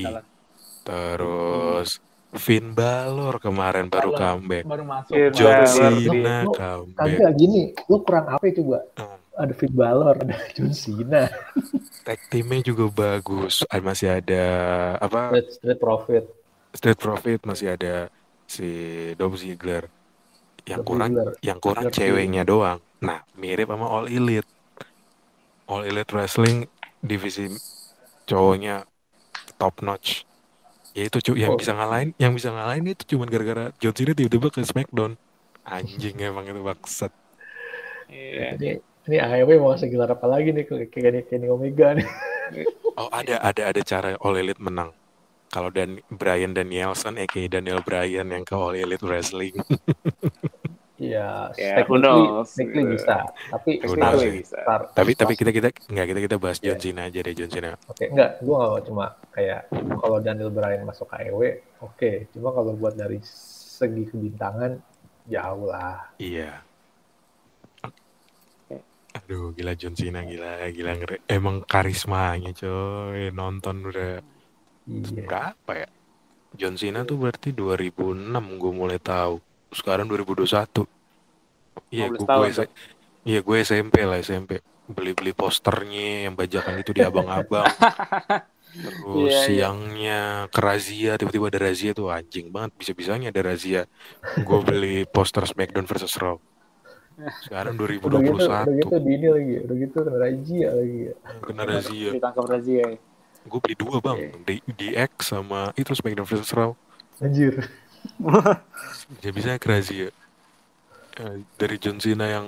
terus Finn Balor kemarin baru Balor. comeback Baru masuk. Iya, John. Cena Lu- comeback kagak gini lu kurang apa ya coba Hmm. ada Finn Balor ada John Cena tag teamnya juga bagus Ah, masih ada apa Street, Street Profit Street Profit masih ada si Dolph Ziggler. Yang Dolph kurang Ziggler. yang kurang Ziggler ceweknya doang. Nah, mirip sama All Elite. All Elite Wrestling divisi cowoknya top notch. Ya itu cu yang Oh. bisa ngalahin, yang bisa ngalahin itu cuma gara-gara John Cena tiba-tiba ke SmackDown. Anjing emang itu bangsat. Iya. ini ini AEW mau ngasih gelar apa lagi nih kayak Kenny, Kenny Omega nih Oh, ada ada ada cara All Elite menang. Kalau Dan Brian Danielson aka Daniel Bryan yang ke All Elite Wrestling. Iya, Ya, who technically, knows, technically bisa. Tapi Who start- knows, Technically bisa. tapi tapi kita kita nggak kita kita bahas John Iya. Cena aja deh John Cena. Oke, enggak, gua nggak cuma kayak kalau Daniel Bryan masuk AEW, oke. Cuma kalau buat dari segi kebintangan jauh lah. Iya. Aduh, gila John Cena gila, gila ngeri. Emang karismanya coy, nonton udah Iya. berapa ya? John Cena tuh berarti 2006 gue mulai tahu. Sekarang 2021. Iya, 15 gue Iya, gue SMP lah, SMP. Beli-beli posternya yang bajakan itu di abang-abang. Terus Iya, iya. siangnya ke razia, tiba-tiba ada razia tuh anjing banget. Bisa-bisanya ada razia. Gue beli poster Smackdown versus Raw. Sekarang Udah gitu, udah gitu 2021 di ini lagi, udah gitu kena razia lagi. kena razia. Ditangkap razia. Gue beli dua bang, di DX sama itu Smackdown versus Raw. Anjir. Bisa bisa razia. Eh, Dari John Cena yang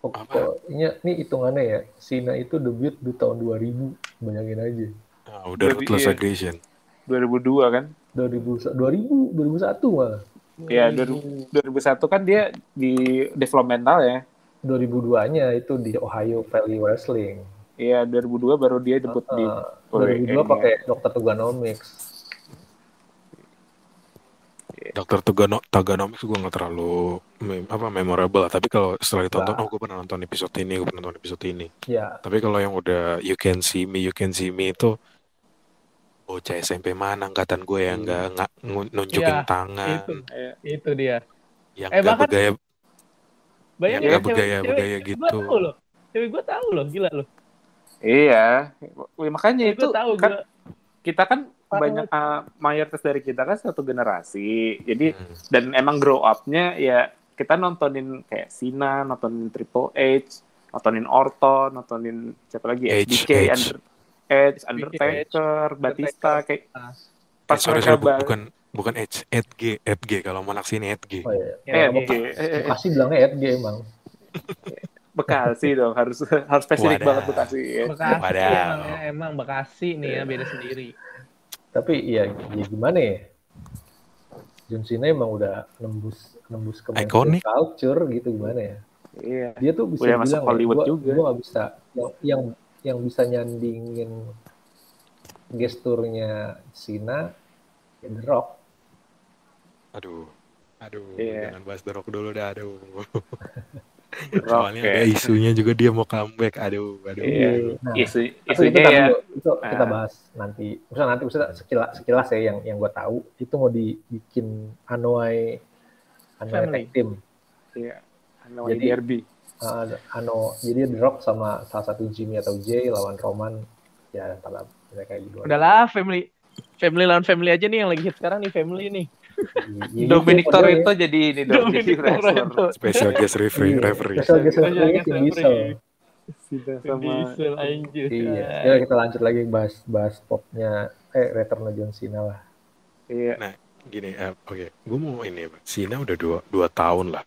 Pokoknya ini hitungannya ya, Cena itu debut di tahun 2000, bayangin aja. ah, udah ruthless iya. aggression. 2002 kan? 2000, 2000, 2001 malah. Iya, 2000 2001 kan dia di developmental ya. 2002-nya itu di Ohio Valley Wrestling. Iya, 2002 baru dia debut di Uh, WWE. 2002 pakai Dr. Tuganomics. Dokter Tugano Taganomics gue nggak terlalu mem- apa memorable lah. Tapi kalau setelah ditonton, Nah. oh gue pernah nonton episode ini, gue pernah nonton episode ini. Ya, Tapi kalau yang udah You Can See Me, You Can See Me itu bocah SMP mana angkatan gue yang nggak nggak ngu- nunjukin Iya, tangan, itu Iya. itu dia yang Eh, nggak bahkan- bergaya bayangin nggak cewek- bergaya-bergaya cewek- cewek gitu. gua tahu loh cewek gue tahu loh gila loh Iya, makanya cewek itu tahu kan gua kita kan banyak uh, mayoritas dari kita kan satu generasi. Jadi Hmm. dan emang grow up-nya ya kita nontonin kayak Sina, nontonin Triple H, nontonin Orton, nontonin siapa lagi Edge, SDK, Edge. Under, Edge, Undertaker, Batista kayak Ah. pas Eh, sorry, sorry, bu- bukan bukan Edge, Edge, Edge kalau mau sini Edge. Oh iya. Ya, Eh, oke. oke. Eh, Bekasi bilangnya Edge emang. Bekasi dong harus harus spesifik Wadah. banget Bekasi ya. Bekasi Wadaw. emang, ya, emang Bekasi nih ya beda sendiri Tapi ya, ya gimana ya? John Cena emang udah nembus nembus ke Iconic. culture gitu gimana ya? Iya. Dia tuh bisa Udah bilang Hollywood gua, juga. gua nggak bisa yang yang yang bisa nyandingin gesturnya Cena ya The Rock. Aduh, aduh, Iya. jangan bahas The Rock dulu dah, aduh. Soalnya ya. ada isunya juga dia mau comeback, aduh, aduh. Iya. Nah, Isu itu, isunya tapi ya itu, itu kita Ah. bahas nanti. Misalnya nanti misalnya sekilas, sekilas ya yang yang gue tahu itu mau dibikin Anoa'i Family. tag team. Iya. Ano Jadi- Derby. Uh, ano jadi The Rock sama salah satu Jimmy atau Jay lawan Roman ya antara mereka berdua. udahlah family family lawan family aja nih yang lagi hit sekarang nih family nih Dominic gitu modelnya. Toretto jadi ini dong, jadi Dominic wrestler. Toretto. Special guest referee, Iya, referee. Special guest Special referee. Diesel. Vin sama Diesel anjir Iya. Ya kita lanjut lagi bahas bahas popnya eh returnnya John Cena lah. iya. Gini, eh, oke, gue mau ini, Pak. Cena udah dua, dua tahun lah,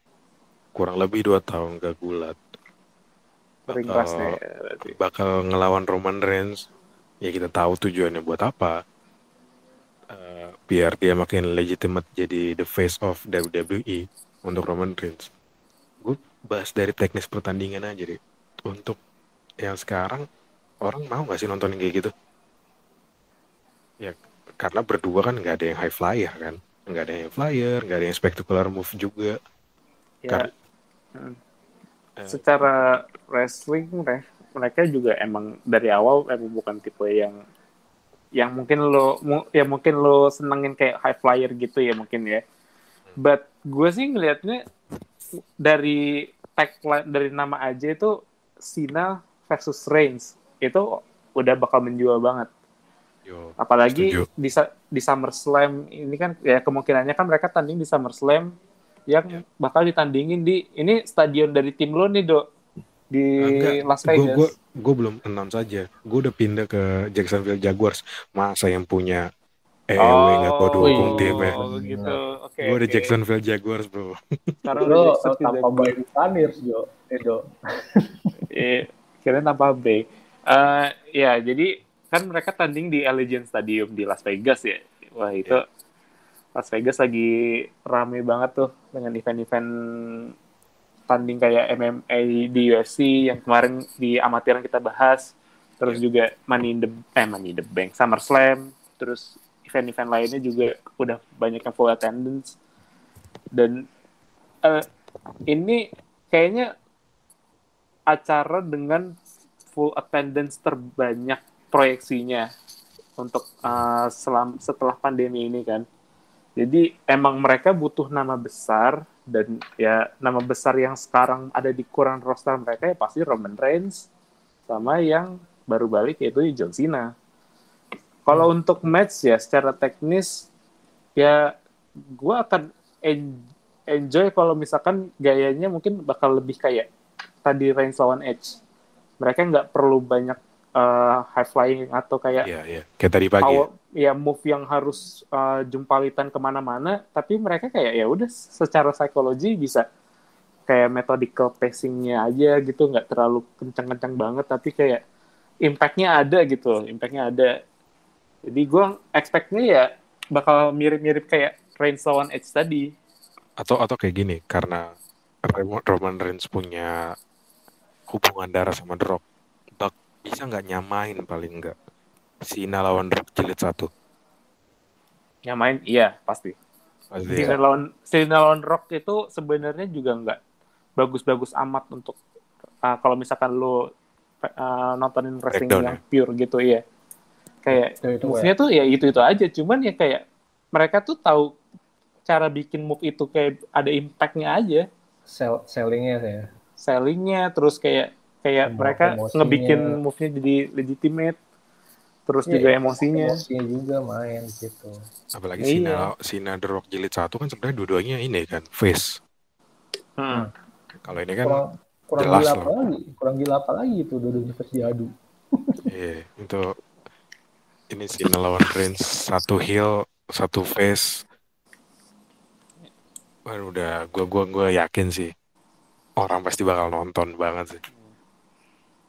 kurang lebih dua tahun gak gulat. Ring Bakal- berarti. bakal ngelawan Roman Reigns ya kita tahu tujuannya buat apa Eh, biar dia makin legitimate jadi the face of WWE untuk Roman Reigns. Gue bahas dari teknis pertandingan aja deh untuk yang sekarang orang mau nggak sih nonton kayak gitu? Ya karena berdua kan nggak ada yang high flyer kan? Nggak ada yang flyer nggak ada yang spectacular move juga. Ya, Kar- hmm. Eh. secara wrestling mereka, mereka juga emang dari awal emang bukan tipe yang yang mungkin lo mu- ya mungkin lo senengin kayak high flyer gitu ya mungkin ya. But gue sih ngelihatnya dari tagline dari nama aja itu Cena versus Reigns itu udah bakal menjual banget. Yo, Apalagi Setuju. di di SummerSlam ini kan ya kemungkinannya kan mereka tanding di SummerSlam yang Ya. bakal ditandingin di ini stadion dari tim lo nih dok di Las gue Vegas. gue gue belum announce aja gue udah pindah ke Jacksonville Jaguars masa yang punya EW nggak gue dukung wih. timnya Oh, gitu. Oke. gue udah oke. Jacksonville Jaguars bro Sekarang udah Lo tanpa. Bay Buccaneers Jo, Edo. Iya, kira tanpa Bay. Eh, ya, jadi kan mereka tanding di Allegiant Stadium di Las Vegas ya. Wah, itu Iya. Las Vegas lagi rame banget tuh dengan event-event tanding kayak MMA di UFC yang kemarin di amatiran kita bahas. Terus Iya. juga Money in the eh Money in the Bank, SummerSlam, terus event-event lainnya juga udah banyak yang full attendance. Dan eh, ini kayaknya acara dengan full attendance terbanyak proyeksinya untuk uh, selam, setelah pandemi ini kan. Jadi emang mereka butuh nama besar dan ya nama besar yang sekarang ada di kurang roster mereka ya pasti Roman Reigns sama yang baru balik yaitu John Cena. Kalau untuk match ya secara teknis ya gue akan en- enjoy kalau misalkan gayanya mungkin bakal lebih kayak tadi Reigns lawan Edge. Mereka nggak perlu banyak uh, high flying atau kayak Iya iya kayak tadi pagi power, ya move yang harus uh, jumpalitan ke mana-mana, tapi mereka kayak ya udah secara psikologi bisa kayak methodical pacingnya aja gitu, nggak terlalu kencang-kencang banget, tapi kayak impactnya ada gitu, impactnya ada. Jadi gue expectnya ya bakal mirip-mirip kayak Reigns lawan Edge tadi. atau atau kayak gini karena Roman Reigns punya hubungan darah sama Buck bisa nggak nyamain paling nggak Cena lawan Rock jilid satu Yang main iya pasti. Pasti Cena ya. lawan Cena lawan Rock itu sebenarnya juga nggak bagus-bagus amat untuk uh, kalau misalkan lo uh, nontonin wrestling Breakdown yang pure gitu ya. kayak Itu- itu move-nya tuh ya itu itu aja cuman ya kayak mereka tuh tahu cara bikin move itu kayak ada impact-nya aja sell, sellingnya ya. sellingnya terus kayak kayak Emo- mereka emosinya. ngebikin move-nya jadi legitimate terus Iya, juga emosinya Emosinya juga main gitu. Apalagi Iya. Sina, Sina The Rock jilid satu kan sebenarnya dua-duanya ini kan face. Hmm. Kalau ini kan kurang kurang jelas gila loh. apa lagi? Kurang gila apa lagi itu dua-duanya versi adu. Iya, itu ini Cena lawan Reigns satu heel, satu face. Wah, udah gua gua gua yakin sih orang pasti bakal nonton banget sih.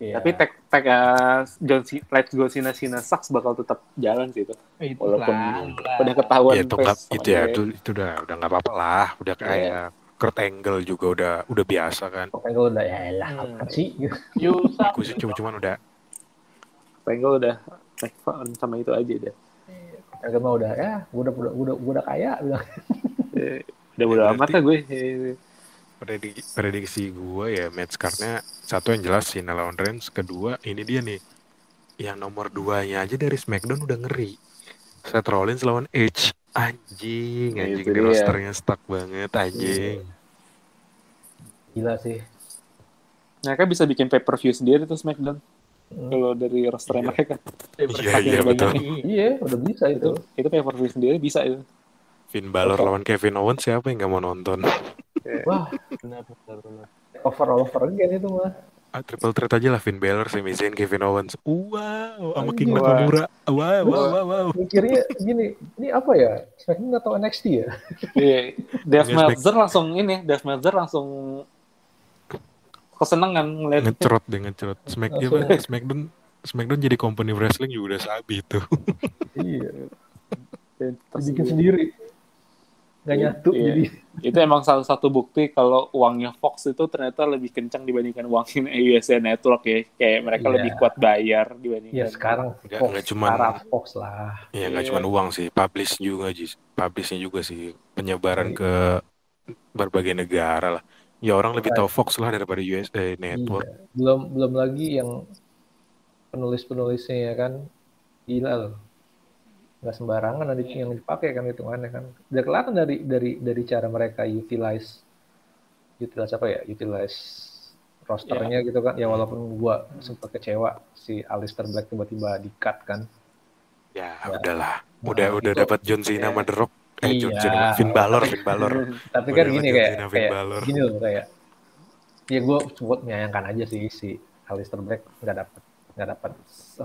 Iya. tapi tag tag uh, John C Let's Go Cena Cena Sucks bakal tetap jalan sih itu Itu walaupun lah, udah ketahuan Iya, itu sama itu ya itu itu udah udah nggak apa-apa lah, udah Iya. kayak Kurt Angle juga udah udah biasa kan. Pokoknya gue udah ya lah Hmm. apa sih? Aku sih cuma cuman udah Tangle udah make fun sama itu aja deh Yang mah udah ya, gue udah udah udah, gua udah kaya bilang. Eh, udah udah Ya, amat berarti- lah gue prediksi, prediksi gue ya match cardnya satu yang jelas Cena lawan Reigns kedua ini dia nih yang nomor duanya aja dari SmackDown udah ngeri Seth Rollins lawan Edge anjing Nah, anjing di rosternya stuck banget anjing Gila sih. mereka bisa bikin pay per view sendiri tuh SmackDown Hmm. kalau dari roster Iya. mereka iya iya betul. Iya, udah bisa itu itu. itu pay per view sendiri bisa itu Finn Balor Betul. lawan Kevin Owens siapa yang nggak mau nonton Wah, Benar, benar, benar. over over again itu mah. ah, triple threat aja lah Finn Balor Sami Zayn Kevin Owens wow sama King. Nakamura wow wow wow, wow. Mikirnya gini, ini apa ya? Smackdown atau NXT ya? Iya, Dave Nge-smack. Meltzer langsung ini, Dave Meltzer langsung kesenangan ngeliat ngecerot deh ngecerot Smack Langsung. apa, Smackdown Smackdown jadi company wrestling juga udah sabi tuh iya, Terus bikin sendiri. Gak Iya, nyatu iya. jadi. itu emang salah satu bukti kalau uangnya Fox itu ternyata lebih kencang dibandingkan uangnya USA Network ya. Kayak mereka Iya. lebih kuat bayar dibandingkan. Ya sekarang Nggak- Fox, nggak cuman- sekarang Fox lah. Iya nggak Iya. cuma uang sih, publish juga sih, publishnya juga sih penyebaran Iya. ke berbagai negara lah. Ya orang lebih tahu Fox lah daripada USA Network. Iya. Belum belum lagi yang penulis-penulisnya ya kan gila loh. Nggak sembarangan ada yang dipakai kan hitungannya kan. Udah kelihatan dari dari dari cara mereka utilize utilize apa ya? Utilize rosternya gitu kan. Ya walaupun gua sempat kecewa si Alistair Black tiba-tiba di-cut kan. Ya, Ya. udahlah, Nah, udah udah itu- dapat John Cena Iya. sama The Rock. Eh, John Iya. Cena, Finn Balor, Finn Balor. Tapi Udah kan gini John kayak Cena, kayak Balor. gini loh kayak ya gue cukup menyayangkan aja sih si Alistair Black nggak dapat nggak dapat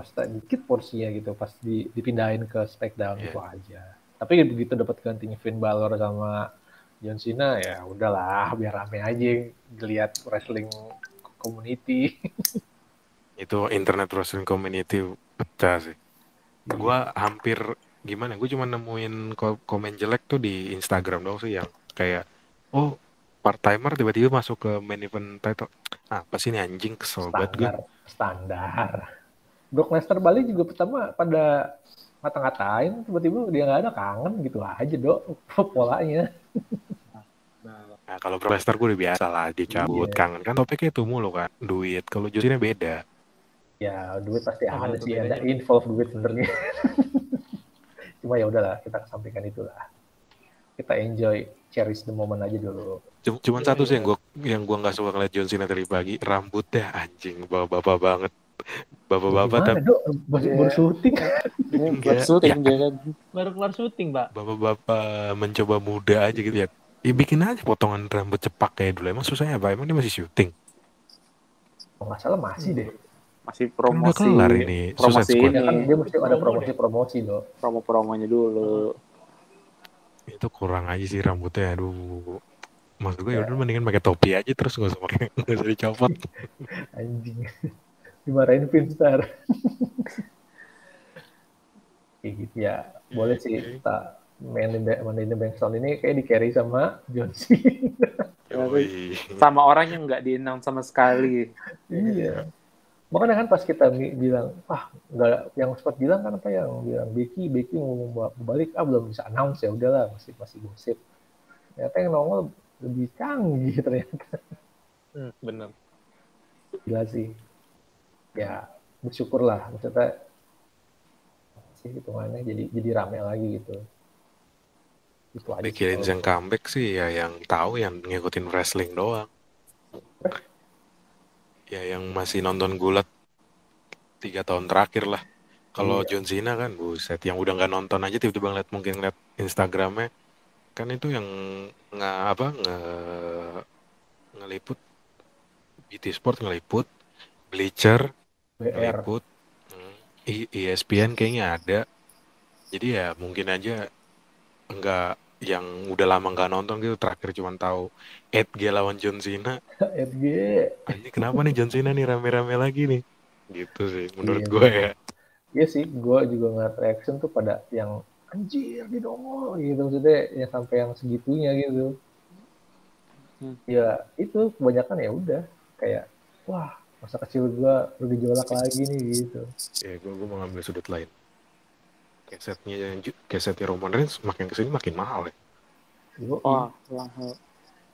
sedikit porsinya gitu pas di, dipindahin ke SmackDown Iya. itu aja. Tapi begitu dapat gantinya Finn Balor sama John Cena ya udahlah biar rame aja ngeliat wrestling community. Itu internet wrestling community pecah sih. Gua hampir gimana? Gue cuma nemuin ko- komen jelek tuh di Instagram dong sih yang kayak oh part timer tiba-tiba masuk ke main event title. Apa sih ini anjing kesel banget gue. Standar. Brock Lesnar balik juga pertama pada ngata-ngatain tiba-tiba dia nggak ada kangen gitu aja dok polanya. Nah, kalau Brock Lesnar gue udah biasa lah dicabut Iya. kangen kan topiknya itu mulu kan duit kalau Cena beda Ya duit pasti Apa ada sih, ada involve duit sebenarnya. Cuma ya udahlah, kita kesampingkan itulah. Kita enjoy, cherish the moment aja dulu. Cuma, cuman Iya, satu sih iya. yang gue yang gua nggak suka ngeliat John Cena tadi pagi rambutnya anjing bapak-bapak banget bapak-bapak tapi dok? Baru, Iya. baru syuting. Ini Enggak. buat syuting kan. Baru kelar syuting, Pak. bapak-bapak mencoba muda aja gitu ya ya bikin aja potongan rambut cepak kayak dulu emang susahnya apa emang dia masih syuting Kalau nggak salah masih deh. Masih kan promosi. kelar ini promosi Suicide Squad Ya kan ini. dia mesti ada Promo promosi-promosi dok. Promo-promonya dulu. Itu kurang aja sih rambutnya aduh maksud gue Ya. ya udah mendingan pakai topi aja terus nggak usah pakai nggak usah dicopot Anjing. Dimarahin Star. Kayak gitu ya. Boleh sih kita main di main di Bankstone ini kayak di carry sama John Cena. Yoi. Sama orang yang nggak di sama sekali. Iya. Makanya kan pas kita bilang, ah nggak yang sempat bilang kan apa yang bilang Becky Becky mau balik ah belum bisa announce ya udahlah masih masih gosip. Ternyata yang nongol lebih canggih ternyata Hmm, bener. gila sih. Ya bersyukurlah maksudnya sih hitungannya jadi jadi rame lagi gitu itu aja Mikirin kalau yang comeback sih ya yang tahu yang ngikutin wrestling doang. Ya yang masih nonton gulat tiga tahun terakhir lah. Kalau Iya. John Cena kan, buset, yang udah nggak nonton aja tiba-tiba ngeliat mungkin ngeliat Instagramnya, kan itu yang nggak apa nge ngeliput BT Sport ngeliput, Bleacher BR ngeliput, hmm, I- ESPN kayaknya ada. Jadi ya mungkin aja nggak yang udah lama nggak nonton gitu terakhir cuma tahu Edge lawan John Cena. FG Ini kenapa nih John Cena nih rame-rame lagi nih? Gitu sih menurut Iya. gue ya. Iya sih, gue juga ngeliat reaction tuh pada yang anjir di dongol gitu maksudnya ya sampai yang segitunya gitu. Hmm. Ya itu kebanyakan ya udah kayak wah masa kecil gue bergejolak lagi nih gitu. Ya gue gue mau ngambil sudut lain. Kesetnya kesetnya Roman Reigns makin ke sini makin mahal ya. Wah, mahal.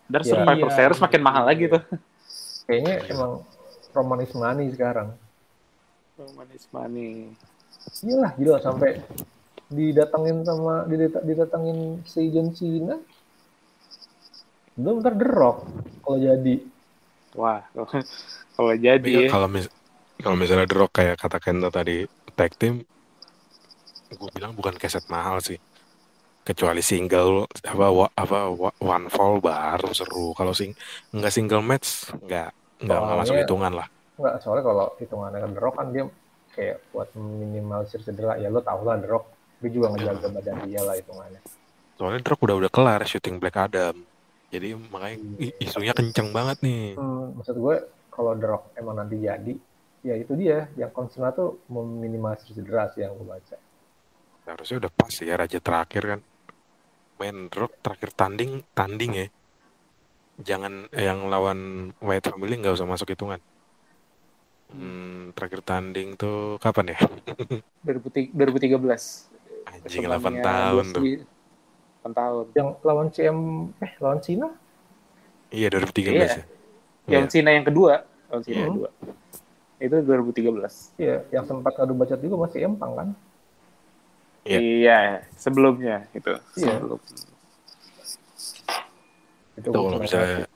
Dan Iya. Survivor Iya, Series makin mahal lagi tuh. kayaknya Iya. emang romanis money sekarang. Manis money. Iyalah gila sampai didatengin sama didat- didatengin si John Cena. Belum ntar The Rock kalau jadi. Wah, kalau jadi ya. kalau mis kalau misalnya The Rock kayak kata Kenta tadi tag team, gue bilang bukan keset mahal sih. Kecuali single apa wa- apa wa- one fall baru seru. Kalau sing nggak single match nggak nggak nggak masuk hitungan lah. Enggak, soalnya kalau hitungannya The Rock kan dia kayak buat minimalisir cedera. Ya lo tau lah The Rock. Dia juga ngejaga badan dia lah hitungannya. Soalnya The Rock udah udah kelar syuting Black Adam. Jadi makanya i- isunya kenceng banget nih. Hmm, maksud gue kalau The Rock emang nanti jadi, ya itu dia. Yang concern tuh meminimalisir cedera sih yang gue baca. Harusnya udah pas ya raja terakhir kan. Main Rock terakhir tanding tanding ya. Jangan yang lawan White Family nggak usah masuk hitungan. Hmm, terakhir tanding tuh kapan ya? 2003 2013. Anjing WrestleMania 8 tahun tuh. 8 tahun. Yang lawan CM, eh lawan Cina? Iya 2013 Iya. ya. Yang Cina yang kedua, yang Cina Hmm. yang kedua. Itu 2013. Iya, yang sempat ngadu bacot juga masih Empang kan? Iya. Iya, sebelumnya itu. Iya. Sebelum. Itu Itu kalau misalnya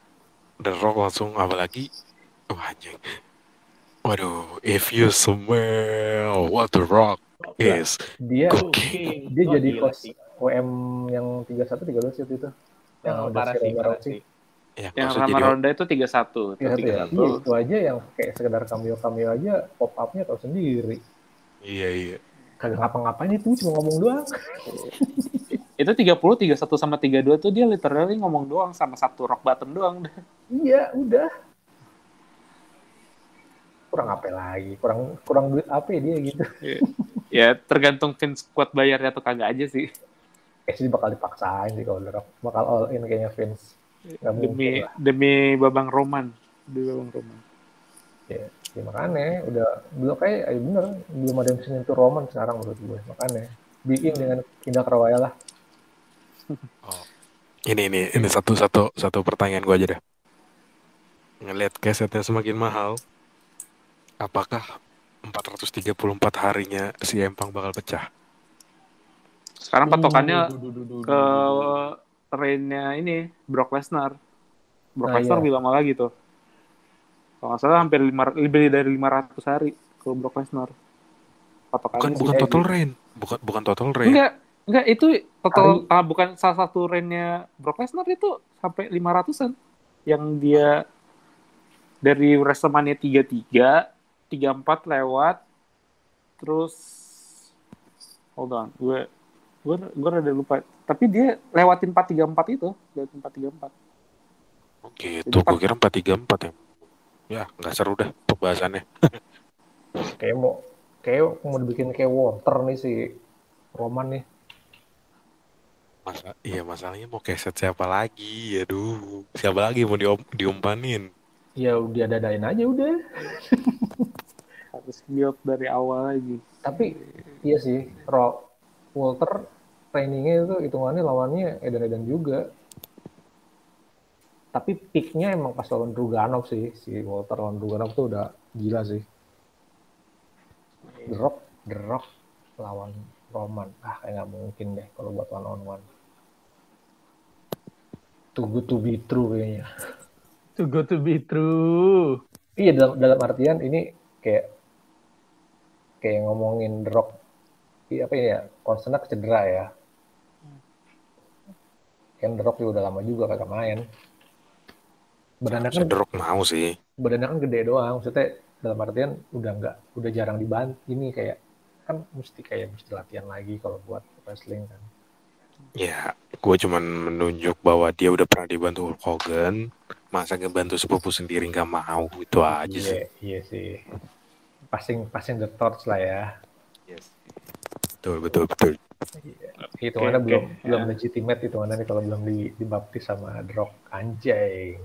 The Rock langsung apalagi wah anjing. Waduh, if you smell what The Rock is dia cooking. dia Wah, jadi host. WM yang 31 32 waktu itu. Yang Oh, parah sih, parah sih. Ya, Yang Rama jadi Ronda itu 31. Itu Iya, satu ya. 31. Iya, itu aja yang kayak sekedar cameo-cameo aja pop up-nya tau sendiri. Iya iya. Kagak ngapa-ngapain itu cuma ngomong doang. Itu 30, 31 sama 32 tuh dia literally ngomong doang sama satu rock bottom doang. Iya, udah. Kurang apa lagi? Kurang kurang duit apa ya dia gitu. ya tergantung Vince kuat bayarnya atau kagak aja sih. Kayak sih bakal dipaksain sih kalau Rock. Bakal all in kayaknya Vince. Demi demi Babang Roman. Demi Babang Roman. Ya, ya makanya udah belum kayak ya bener belum ada yang bisa nyentuh Roman sekarang menurut gue makanya bikin dengan Indah Karawaya lah Ini ini ini satu satu satu pertanyaan gua aja deh. Ngelihat kesetnya semakin mahal, apakah 434 harinya si Empang bakal pecah? Sekarang patokannya duh, ke reign-nya ini Brock Lesnar. Brock Nah, Lesnar iya. lebih lama lagi tuh. Kalau nggak salah hampir lima, lebih dari 500 hari ke Brock Lesnar. Patokannya Bukan bukan Edge. total reign, bukan bukan total reign. Enggak, enggak itu total ah, bukan salah satu reign-nya Brock Lesnar itu sampai 500-an. Yang dia dari WrestleMania 33, 34 lewat terus hold on, gue gue gue rada lupa. Tapi dia lewatin 434 itu, lewatin 434. Gitu, gua kira 434 ya. Ya, nggak seru dah pembahasannya. kayak mau kayak mau dibikin kayak Walter nih si Roman nih Masa, iya masalahnya mau keset siapa lagi? Aduh, siapa lagi mau diom, diumpanin? ya udah dadain aja udah Harus build dari awal lagi. tapi iya sih Ro Walter trainingnya itu hitungannya lawannya edan-edan juga tapi peaknya emang pas lawan Druganov sih si Walter lawan Druganov tuh udah gila sih The Rock The Rock lawan Roman. Ah, kayak nggak mungkin deh kalau buat one on one. Too good to be true kayaknya. Too good to be true. Iya dalam dalam artian ini kayak kayak ngomongin The Rock iya apa ya concernnya cedera ya. Kan The Rock juga udah lama juga kagak main. Badannya kan Cedrok mau sih. badannya kan gede doang maksudnya dalam artian udah nggak udah jarang dibantu ini kayak kan mesti kayak mesti latihan lagi kalau buat wrestling kan Ya, gue cuman menunjuk bahwa dia udah pernah dibantu Hulk Hogan. Masa ngebantu sepupu sendiri nggak mau, itu aja sih. iya iya sih passing passing the torch lah ya Betul, betul, betul. itu Oke, mana oke. belum Ya. belum legitimate itu mana nih kalau belum di, dibaptis sama The Rock anjay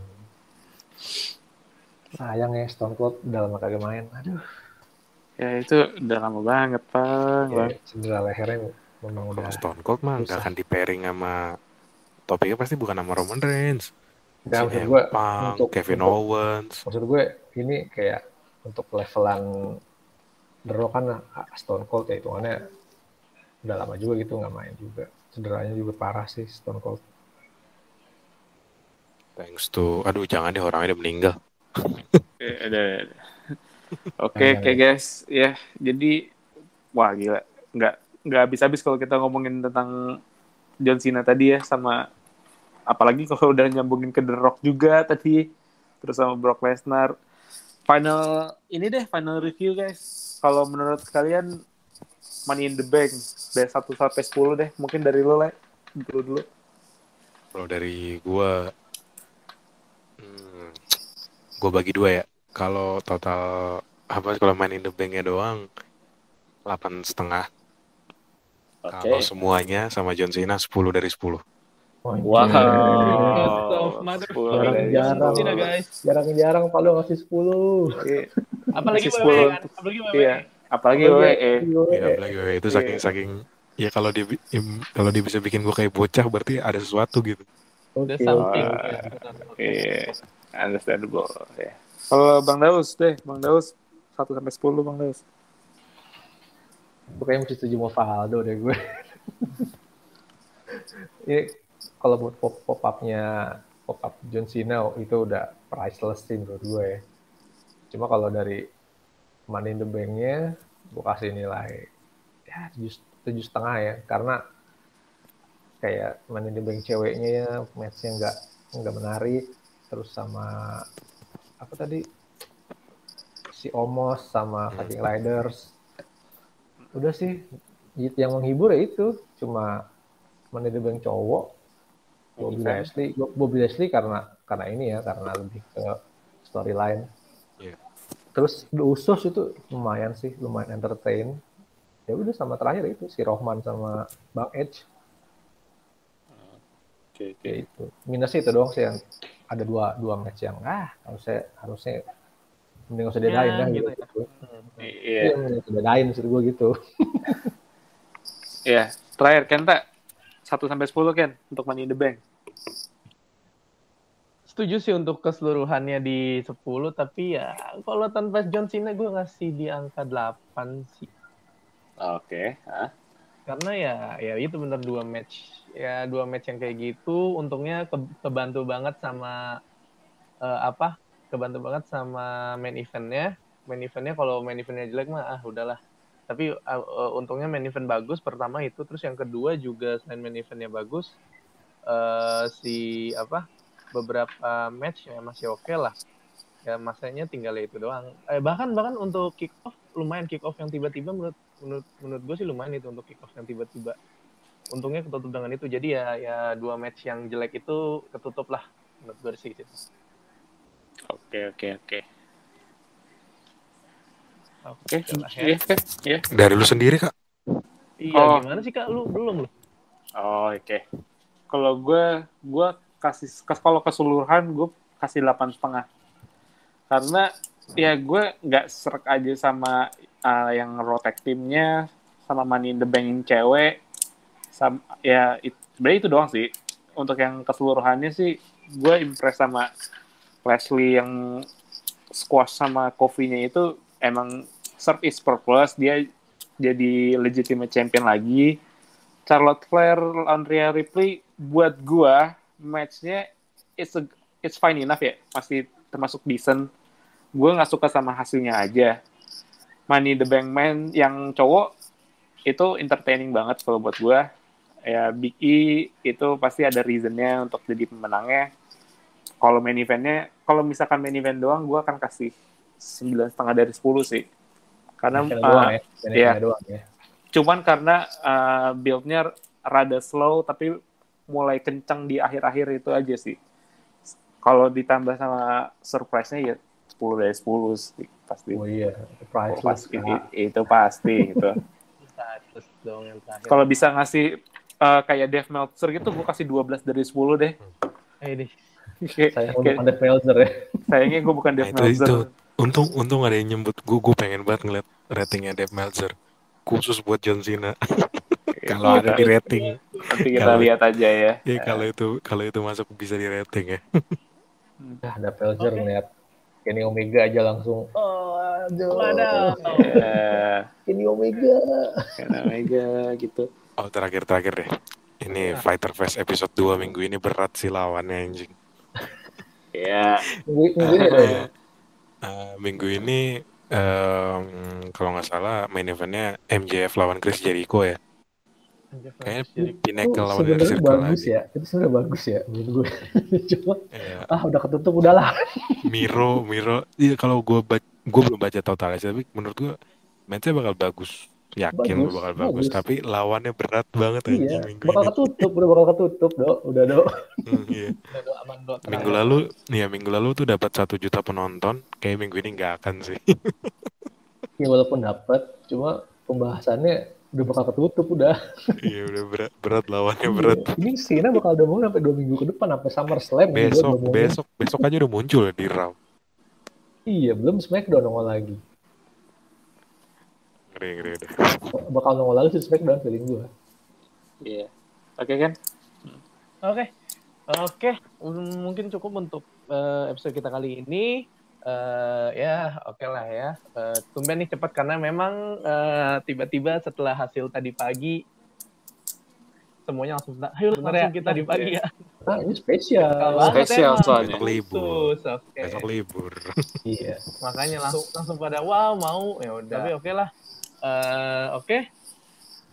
sayang ya Stone Cold udah lama kagak main aduh Ya itu udah lama banget, Pak. ya, cedera lehernya memang udah Kalau Stone Cold mah nggak susah. akan di pairing sama topiknya pasti bukan sama Roman Reigns. Si maksud gue Punk, untuk, Kevin untuk- Owens. maksud gue ini kayak untuk levelan The Rock kan Stone Cold ya hitungannya udah lama juga gitu nggak main juga cederanya juga parah sih Stone Cold Thanks to, aduh jangan deh orangnya udah meninggal. Oke, oke guys. Ya, jadi wah gila. Nggak nggak habis-habis kalau kita ngomongin tentang John Cena tadi ya sama apalagi kalau udah nyambungin ke The Rock juga tadi terus sama Brock Lesnar. Final ini deh final review guys. Kalau menurut kalian Money in the Bank dari 1 sampai 10 deh. Mungkin dari lo lah. Dulu dulu. Kalau dari gua, gua bagi dua ya. Kalau total apa kalau main in the banknya doang, delapan setengah. Oke. Kalau semuanya sama John Cena 10 dari 10. Wah, Wow. Best of mother- Sepuluh dari Jarang. sepuluh. Cina guys. jarang-jarang Palu ngasih 10 Iya. Apalagi 10 kan. Apalagi WWE. Iya. Apalagi WWE. Ya, apalagi WWE itu saking saking ya kalau dia kalau dia bisa bikin gua kayak bocah berarti ada sesuatu gitu. Udah something. Oke, understandable. Ya. Kalau Bang Daus deh, Bang Daus 1 sampai 10 Bang Daus. Gue kayaknya mesti setuju sama Faldo deh gue. Ini kalau buat pop pop upnya pop up John Cena itu udah priceless sih menurut gue. ya. Cuma kalau dari Money in the Bank-nya gue kasih nilai ya tujuh tujuh setengah ya karena kayak Money in the Bank ceweknya ya matchnya nggak nggak menarik terus sama apa tadi? Si Omos sama Viking Riders. Udah sih yang menghibur ya itu. Cuma Bank cowok Bobby Event. Lashley. Bobby Lashley karena karena ini ya karena lebih ke storyline. Iya. terus The Usos itu lumayan sih lumayan entertain. Ya udah sama terakhir itu si Rohman sama Bang Edge Oke, oke. ya itu minusnya itu doang sih yang ada dua dua match yang ah harusnya harusnya mending usah diadain Ya, kan gitu gitu, Iya. Iya, mending usah diadain maksud gue gitu Iya. Terakhir Kenta 1 sampai 10 Ken untuk Money in the Bank. Setuju sih untuk keseluruhannya di 10, tapi ya kalau tanpa John Cena gue ngasih di angka 8 sih. Oke, ah. Karena ya ya itu bener dua match. Ya dua match yang kayak gitu untungnya ke- kebantu banget sama eh, apa? Kebantu banget sama main eventnya. Main eventnya kalau main eventnya jelek mah ah udahlah. Tapi eh, eh, untungnya main event bagus pertama itu terus yang kedua juga selain main eventnya bagus eh si apa? beberapa match ya masih oke lah. Ya masanya tinggal itu doang. Eh, bahkan bahkan untuk kick off lumayan kick off yang tiba-tiba menurut menurut menurut gue sih lumayan itu untuk kick off yang tiba-tiba. Untungnya ketutup dengan itu. Jadi ya ya dua match yang jelek itu ketutup lah menurut gue sih gitu. Oke, oke, oke. Oke, ya. iya. Iya. Dari lu sendiri kak? Iya, Oh. gimana sih Kak? Lu belum lu? Oh, oke. Kalau gue, gue kasih kalau keseluruhan gue kasih delapan setengah. Karena ya gue nggak serak aja sama uh, yang rotek timnya, sama Money in the Bank yang cewek, sama ya it, sebenarnya itu doang sih. Untuk yang keseluruhannya sih, gue impress sama Leslie yang squash sama Kofi-nya itu emang serve is purpose dia jadi legitimate champion lagi. Charlotte Flair Rhea Ripley buat gua matchnya it's it's fine enough ya, masih termasuk decent. Gue nggak suka sama hasilnya aja. Money the Bank Man yang cowok itu entertaining banget kalau buat gue. Ya Big E itu pasti ada reasonnya untuk jadi pemenangnya. Kalau main eventnya, kalau misalkan main event doang, gue akan kasih sembilan setengah dari 10 sih. Karena uh, doang ya. Iya. doang ya. cuman karena uh, build-nya rada slow tapi mulai kencang di akhir-akhir itu aja sih. Kalau ditambah sama surprise-nya ya 10 dari 10 sih pasti. Oh iya, Oh, priceless. pasti Kak. i- itu pasti gitu. Status dong yang terakhir. Kalau bisa ngasih uh, kayak Dave Meltzer gitu, gue kasih 12 dari 10 deh. Eh, ini Kayak- Saya untuk Anda Pelzer ya. sayangnya gue bukan Nah, Dave itu, Meltzer. itu untung untung ada yang nyebut gue gue pengen banget ngeliat ratingnya Dave Meltzer khusus buat John Cena kalau ada di rating Nanti kita Kalau- lihat aja ya. ya kalau itu kalau itu masuk bisa di rating ya Nah, ada Pelzer ngeliat Kenny Omega aja langsung. Oh, aduh. Waduh. Ya, Kenny Omega. karena Mega gitu. oh terakhir terakhir deh ini Fighter Fest episode 2 minggu ini berat sih lawannya anjing Ya, Minggu, minggu ini ada ya? Eh, minggu ini em, kalau nggak salah main eventnya MJF lawan Chris Jericho ya kayaknya Itu Pinnacle lawan sebenarnya Circle bagus lagi ya. Itu sebenarnya bagus ya menurut gue. Cuma Iya. ah udah ketutup udahlah. Miro, Miro, iya kalau gue baca, gue belum baca totalnya sih, tapi menurut gue matchnya bakal bagus, yakin Bagus, bakal bagus, bagus. tapi lawannya berat banget iya, anjing minggu bakal ini. ketutup, udah bakal ketutup, dok. Udah, dok. Hmm, iya. Udah, do, aman, do, tenang. Minggu lalu, nih ya minggu lalu tuh dapat satu juta penonton, kayak minggu ini nggak akan sih. Ya walaupun dapat, cuma pembahasannya udah bakal ketutup udah. Iya udah berat, berat lawannya berat. Iya. Ini Cena bakal ada mau sampai dua minggu ke depan sampai SummerSlam. juga Besok, ngomongnya. besok, besok aja udah muncul di Raw. Iya, belum SmackDown nongol lagi. Ngeri, ngeri udah. Bakal nongol lagi sih SmackDown feeling gue. iya. Oke kan? Oke, oke, M- mungkin cukup untuk eh, episode kita kali ini. Eh, ya, oke lah ya. Eh, tumben nih cepat karena memang eh, tiba-tiba setelah hasil tadi pagi semuanya langsung ayo langsung kita tadi pagi ya. Ah, ini spesial. Spesial emang. soalnya. Besok libur. Besok libur. Iya. Makanya langsung langsung pada wow mau ya udah. Tapi oke lah. Eh, oke.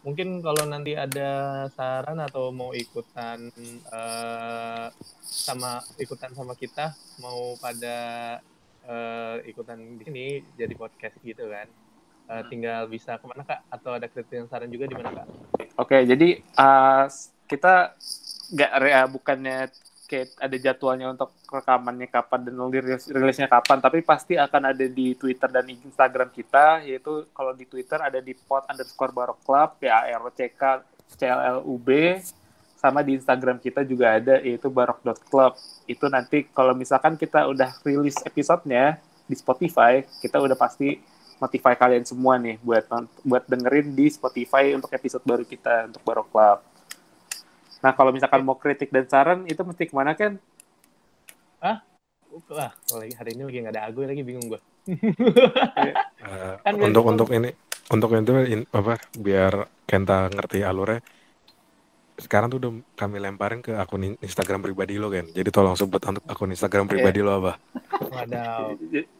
Mungkin kalau nanti ada saran atau mau ikutan eh, sama ikutan sama kita mau pada eh, ikutan di sini jadi podcast gitu kan. Eh, tinggal bisa ke mana kak? Atau ada kriteria saran juga di mana kak? Oke, jadi uh, kita nggak rea bukannya kayak ada jadwalnya untuk rekamannya kapan dan rilis rilisnya kapan, tapi pasti akan ada di Twitter dan Instagram kita, yaitu kalau di Twitter ada di pot underscore barok club, P A R C K C L L U B, sama di Instagram kita juga ada yaitu barok.club. Itu nanti kalau misalkan kita udah rilis episodenya di Spotify, kita udah pasti notify kalian semua nih buat buat dengerin di Spotify untuk episode baru kita untuk Barok Club. Nah, kalau misalkan mau kritik dan saran itu mesti ke mana kan? Wah, lagi hari ini lagi nggak ada Agoy lagi bingung gue. Eh, Kan untuk untuk ini untuk itu in- apa biar Kenta ngerti alurnya sekarang tuh udah kami lemparin ke akun in- Instagram pribadi lo kan jadi tolong sebut untuk akun Instagram pribadi lo apa Wadaw.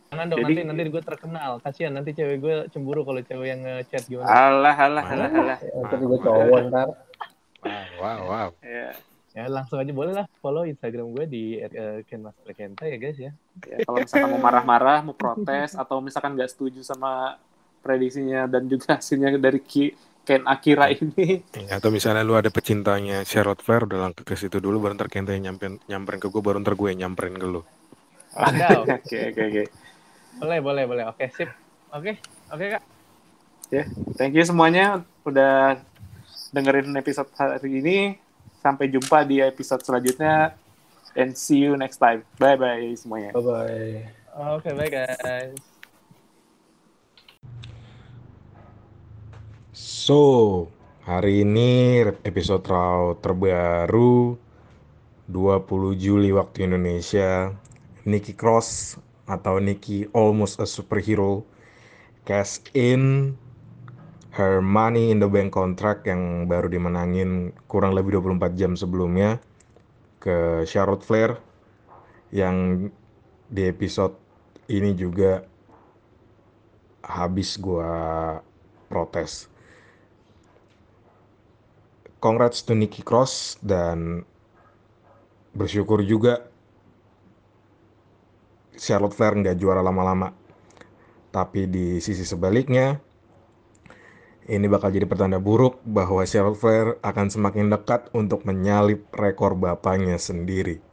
Jangan dong Jadi- nanti nanti gue terkenal. Kasihan nanti cewek gue cemburu kalau cewek yang ngechat gimana. Alah, alah, alah, alah. Ya, Ntar juga cowok ntar. wow wow, wow. Ya, Ya langsung aja boleh lah follow Instagram gue di uh, @kenmasterkenta ya guys ya. ya, kalau misalkan mau marah-marah, mau protes, atau misalkan nggak setuju sama prediksinya dan juga hasilnya dari Ki, Ken Akira ini, Ya, atau misalnya lu ada pecintanya Charlotte Flair udah langkah ke situ dulu baru ntar Kenta yang nyamperin nyamperin ke gue baru ntar gue nyamperin ke lu oke, oke, oke. boleh boleh boleh. Oke sip. Oke oke kak. Thank you semuanya udah dengerin episode hari ini. Sampai jumpa di episode selanjutnya. And see you next time. Bye-bye semuanya. Bye bye. Oke baik guys. So, hari ini episode Raw terbaru 20 Juli waktu Indonesia. Nikki Cross atau Nikki Almost a Superhero cash in her money in the bank contract yang baru dimenangin kurang lebih 24 jam sebelumnya ke Charlotte Flair yang di episode ini juga habis gua protes. Congrats to Nikki Cross dan bersyukur juga Charlotte Flair nggak juara lama-lama. Tapi di sisi sebaliknya, ini bakal jadi pertanda buruk bahwa Charlotte Flair akan semakin dekat untuk menyalip rekor bapaknya sendiri.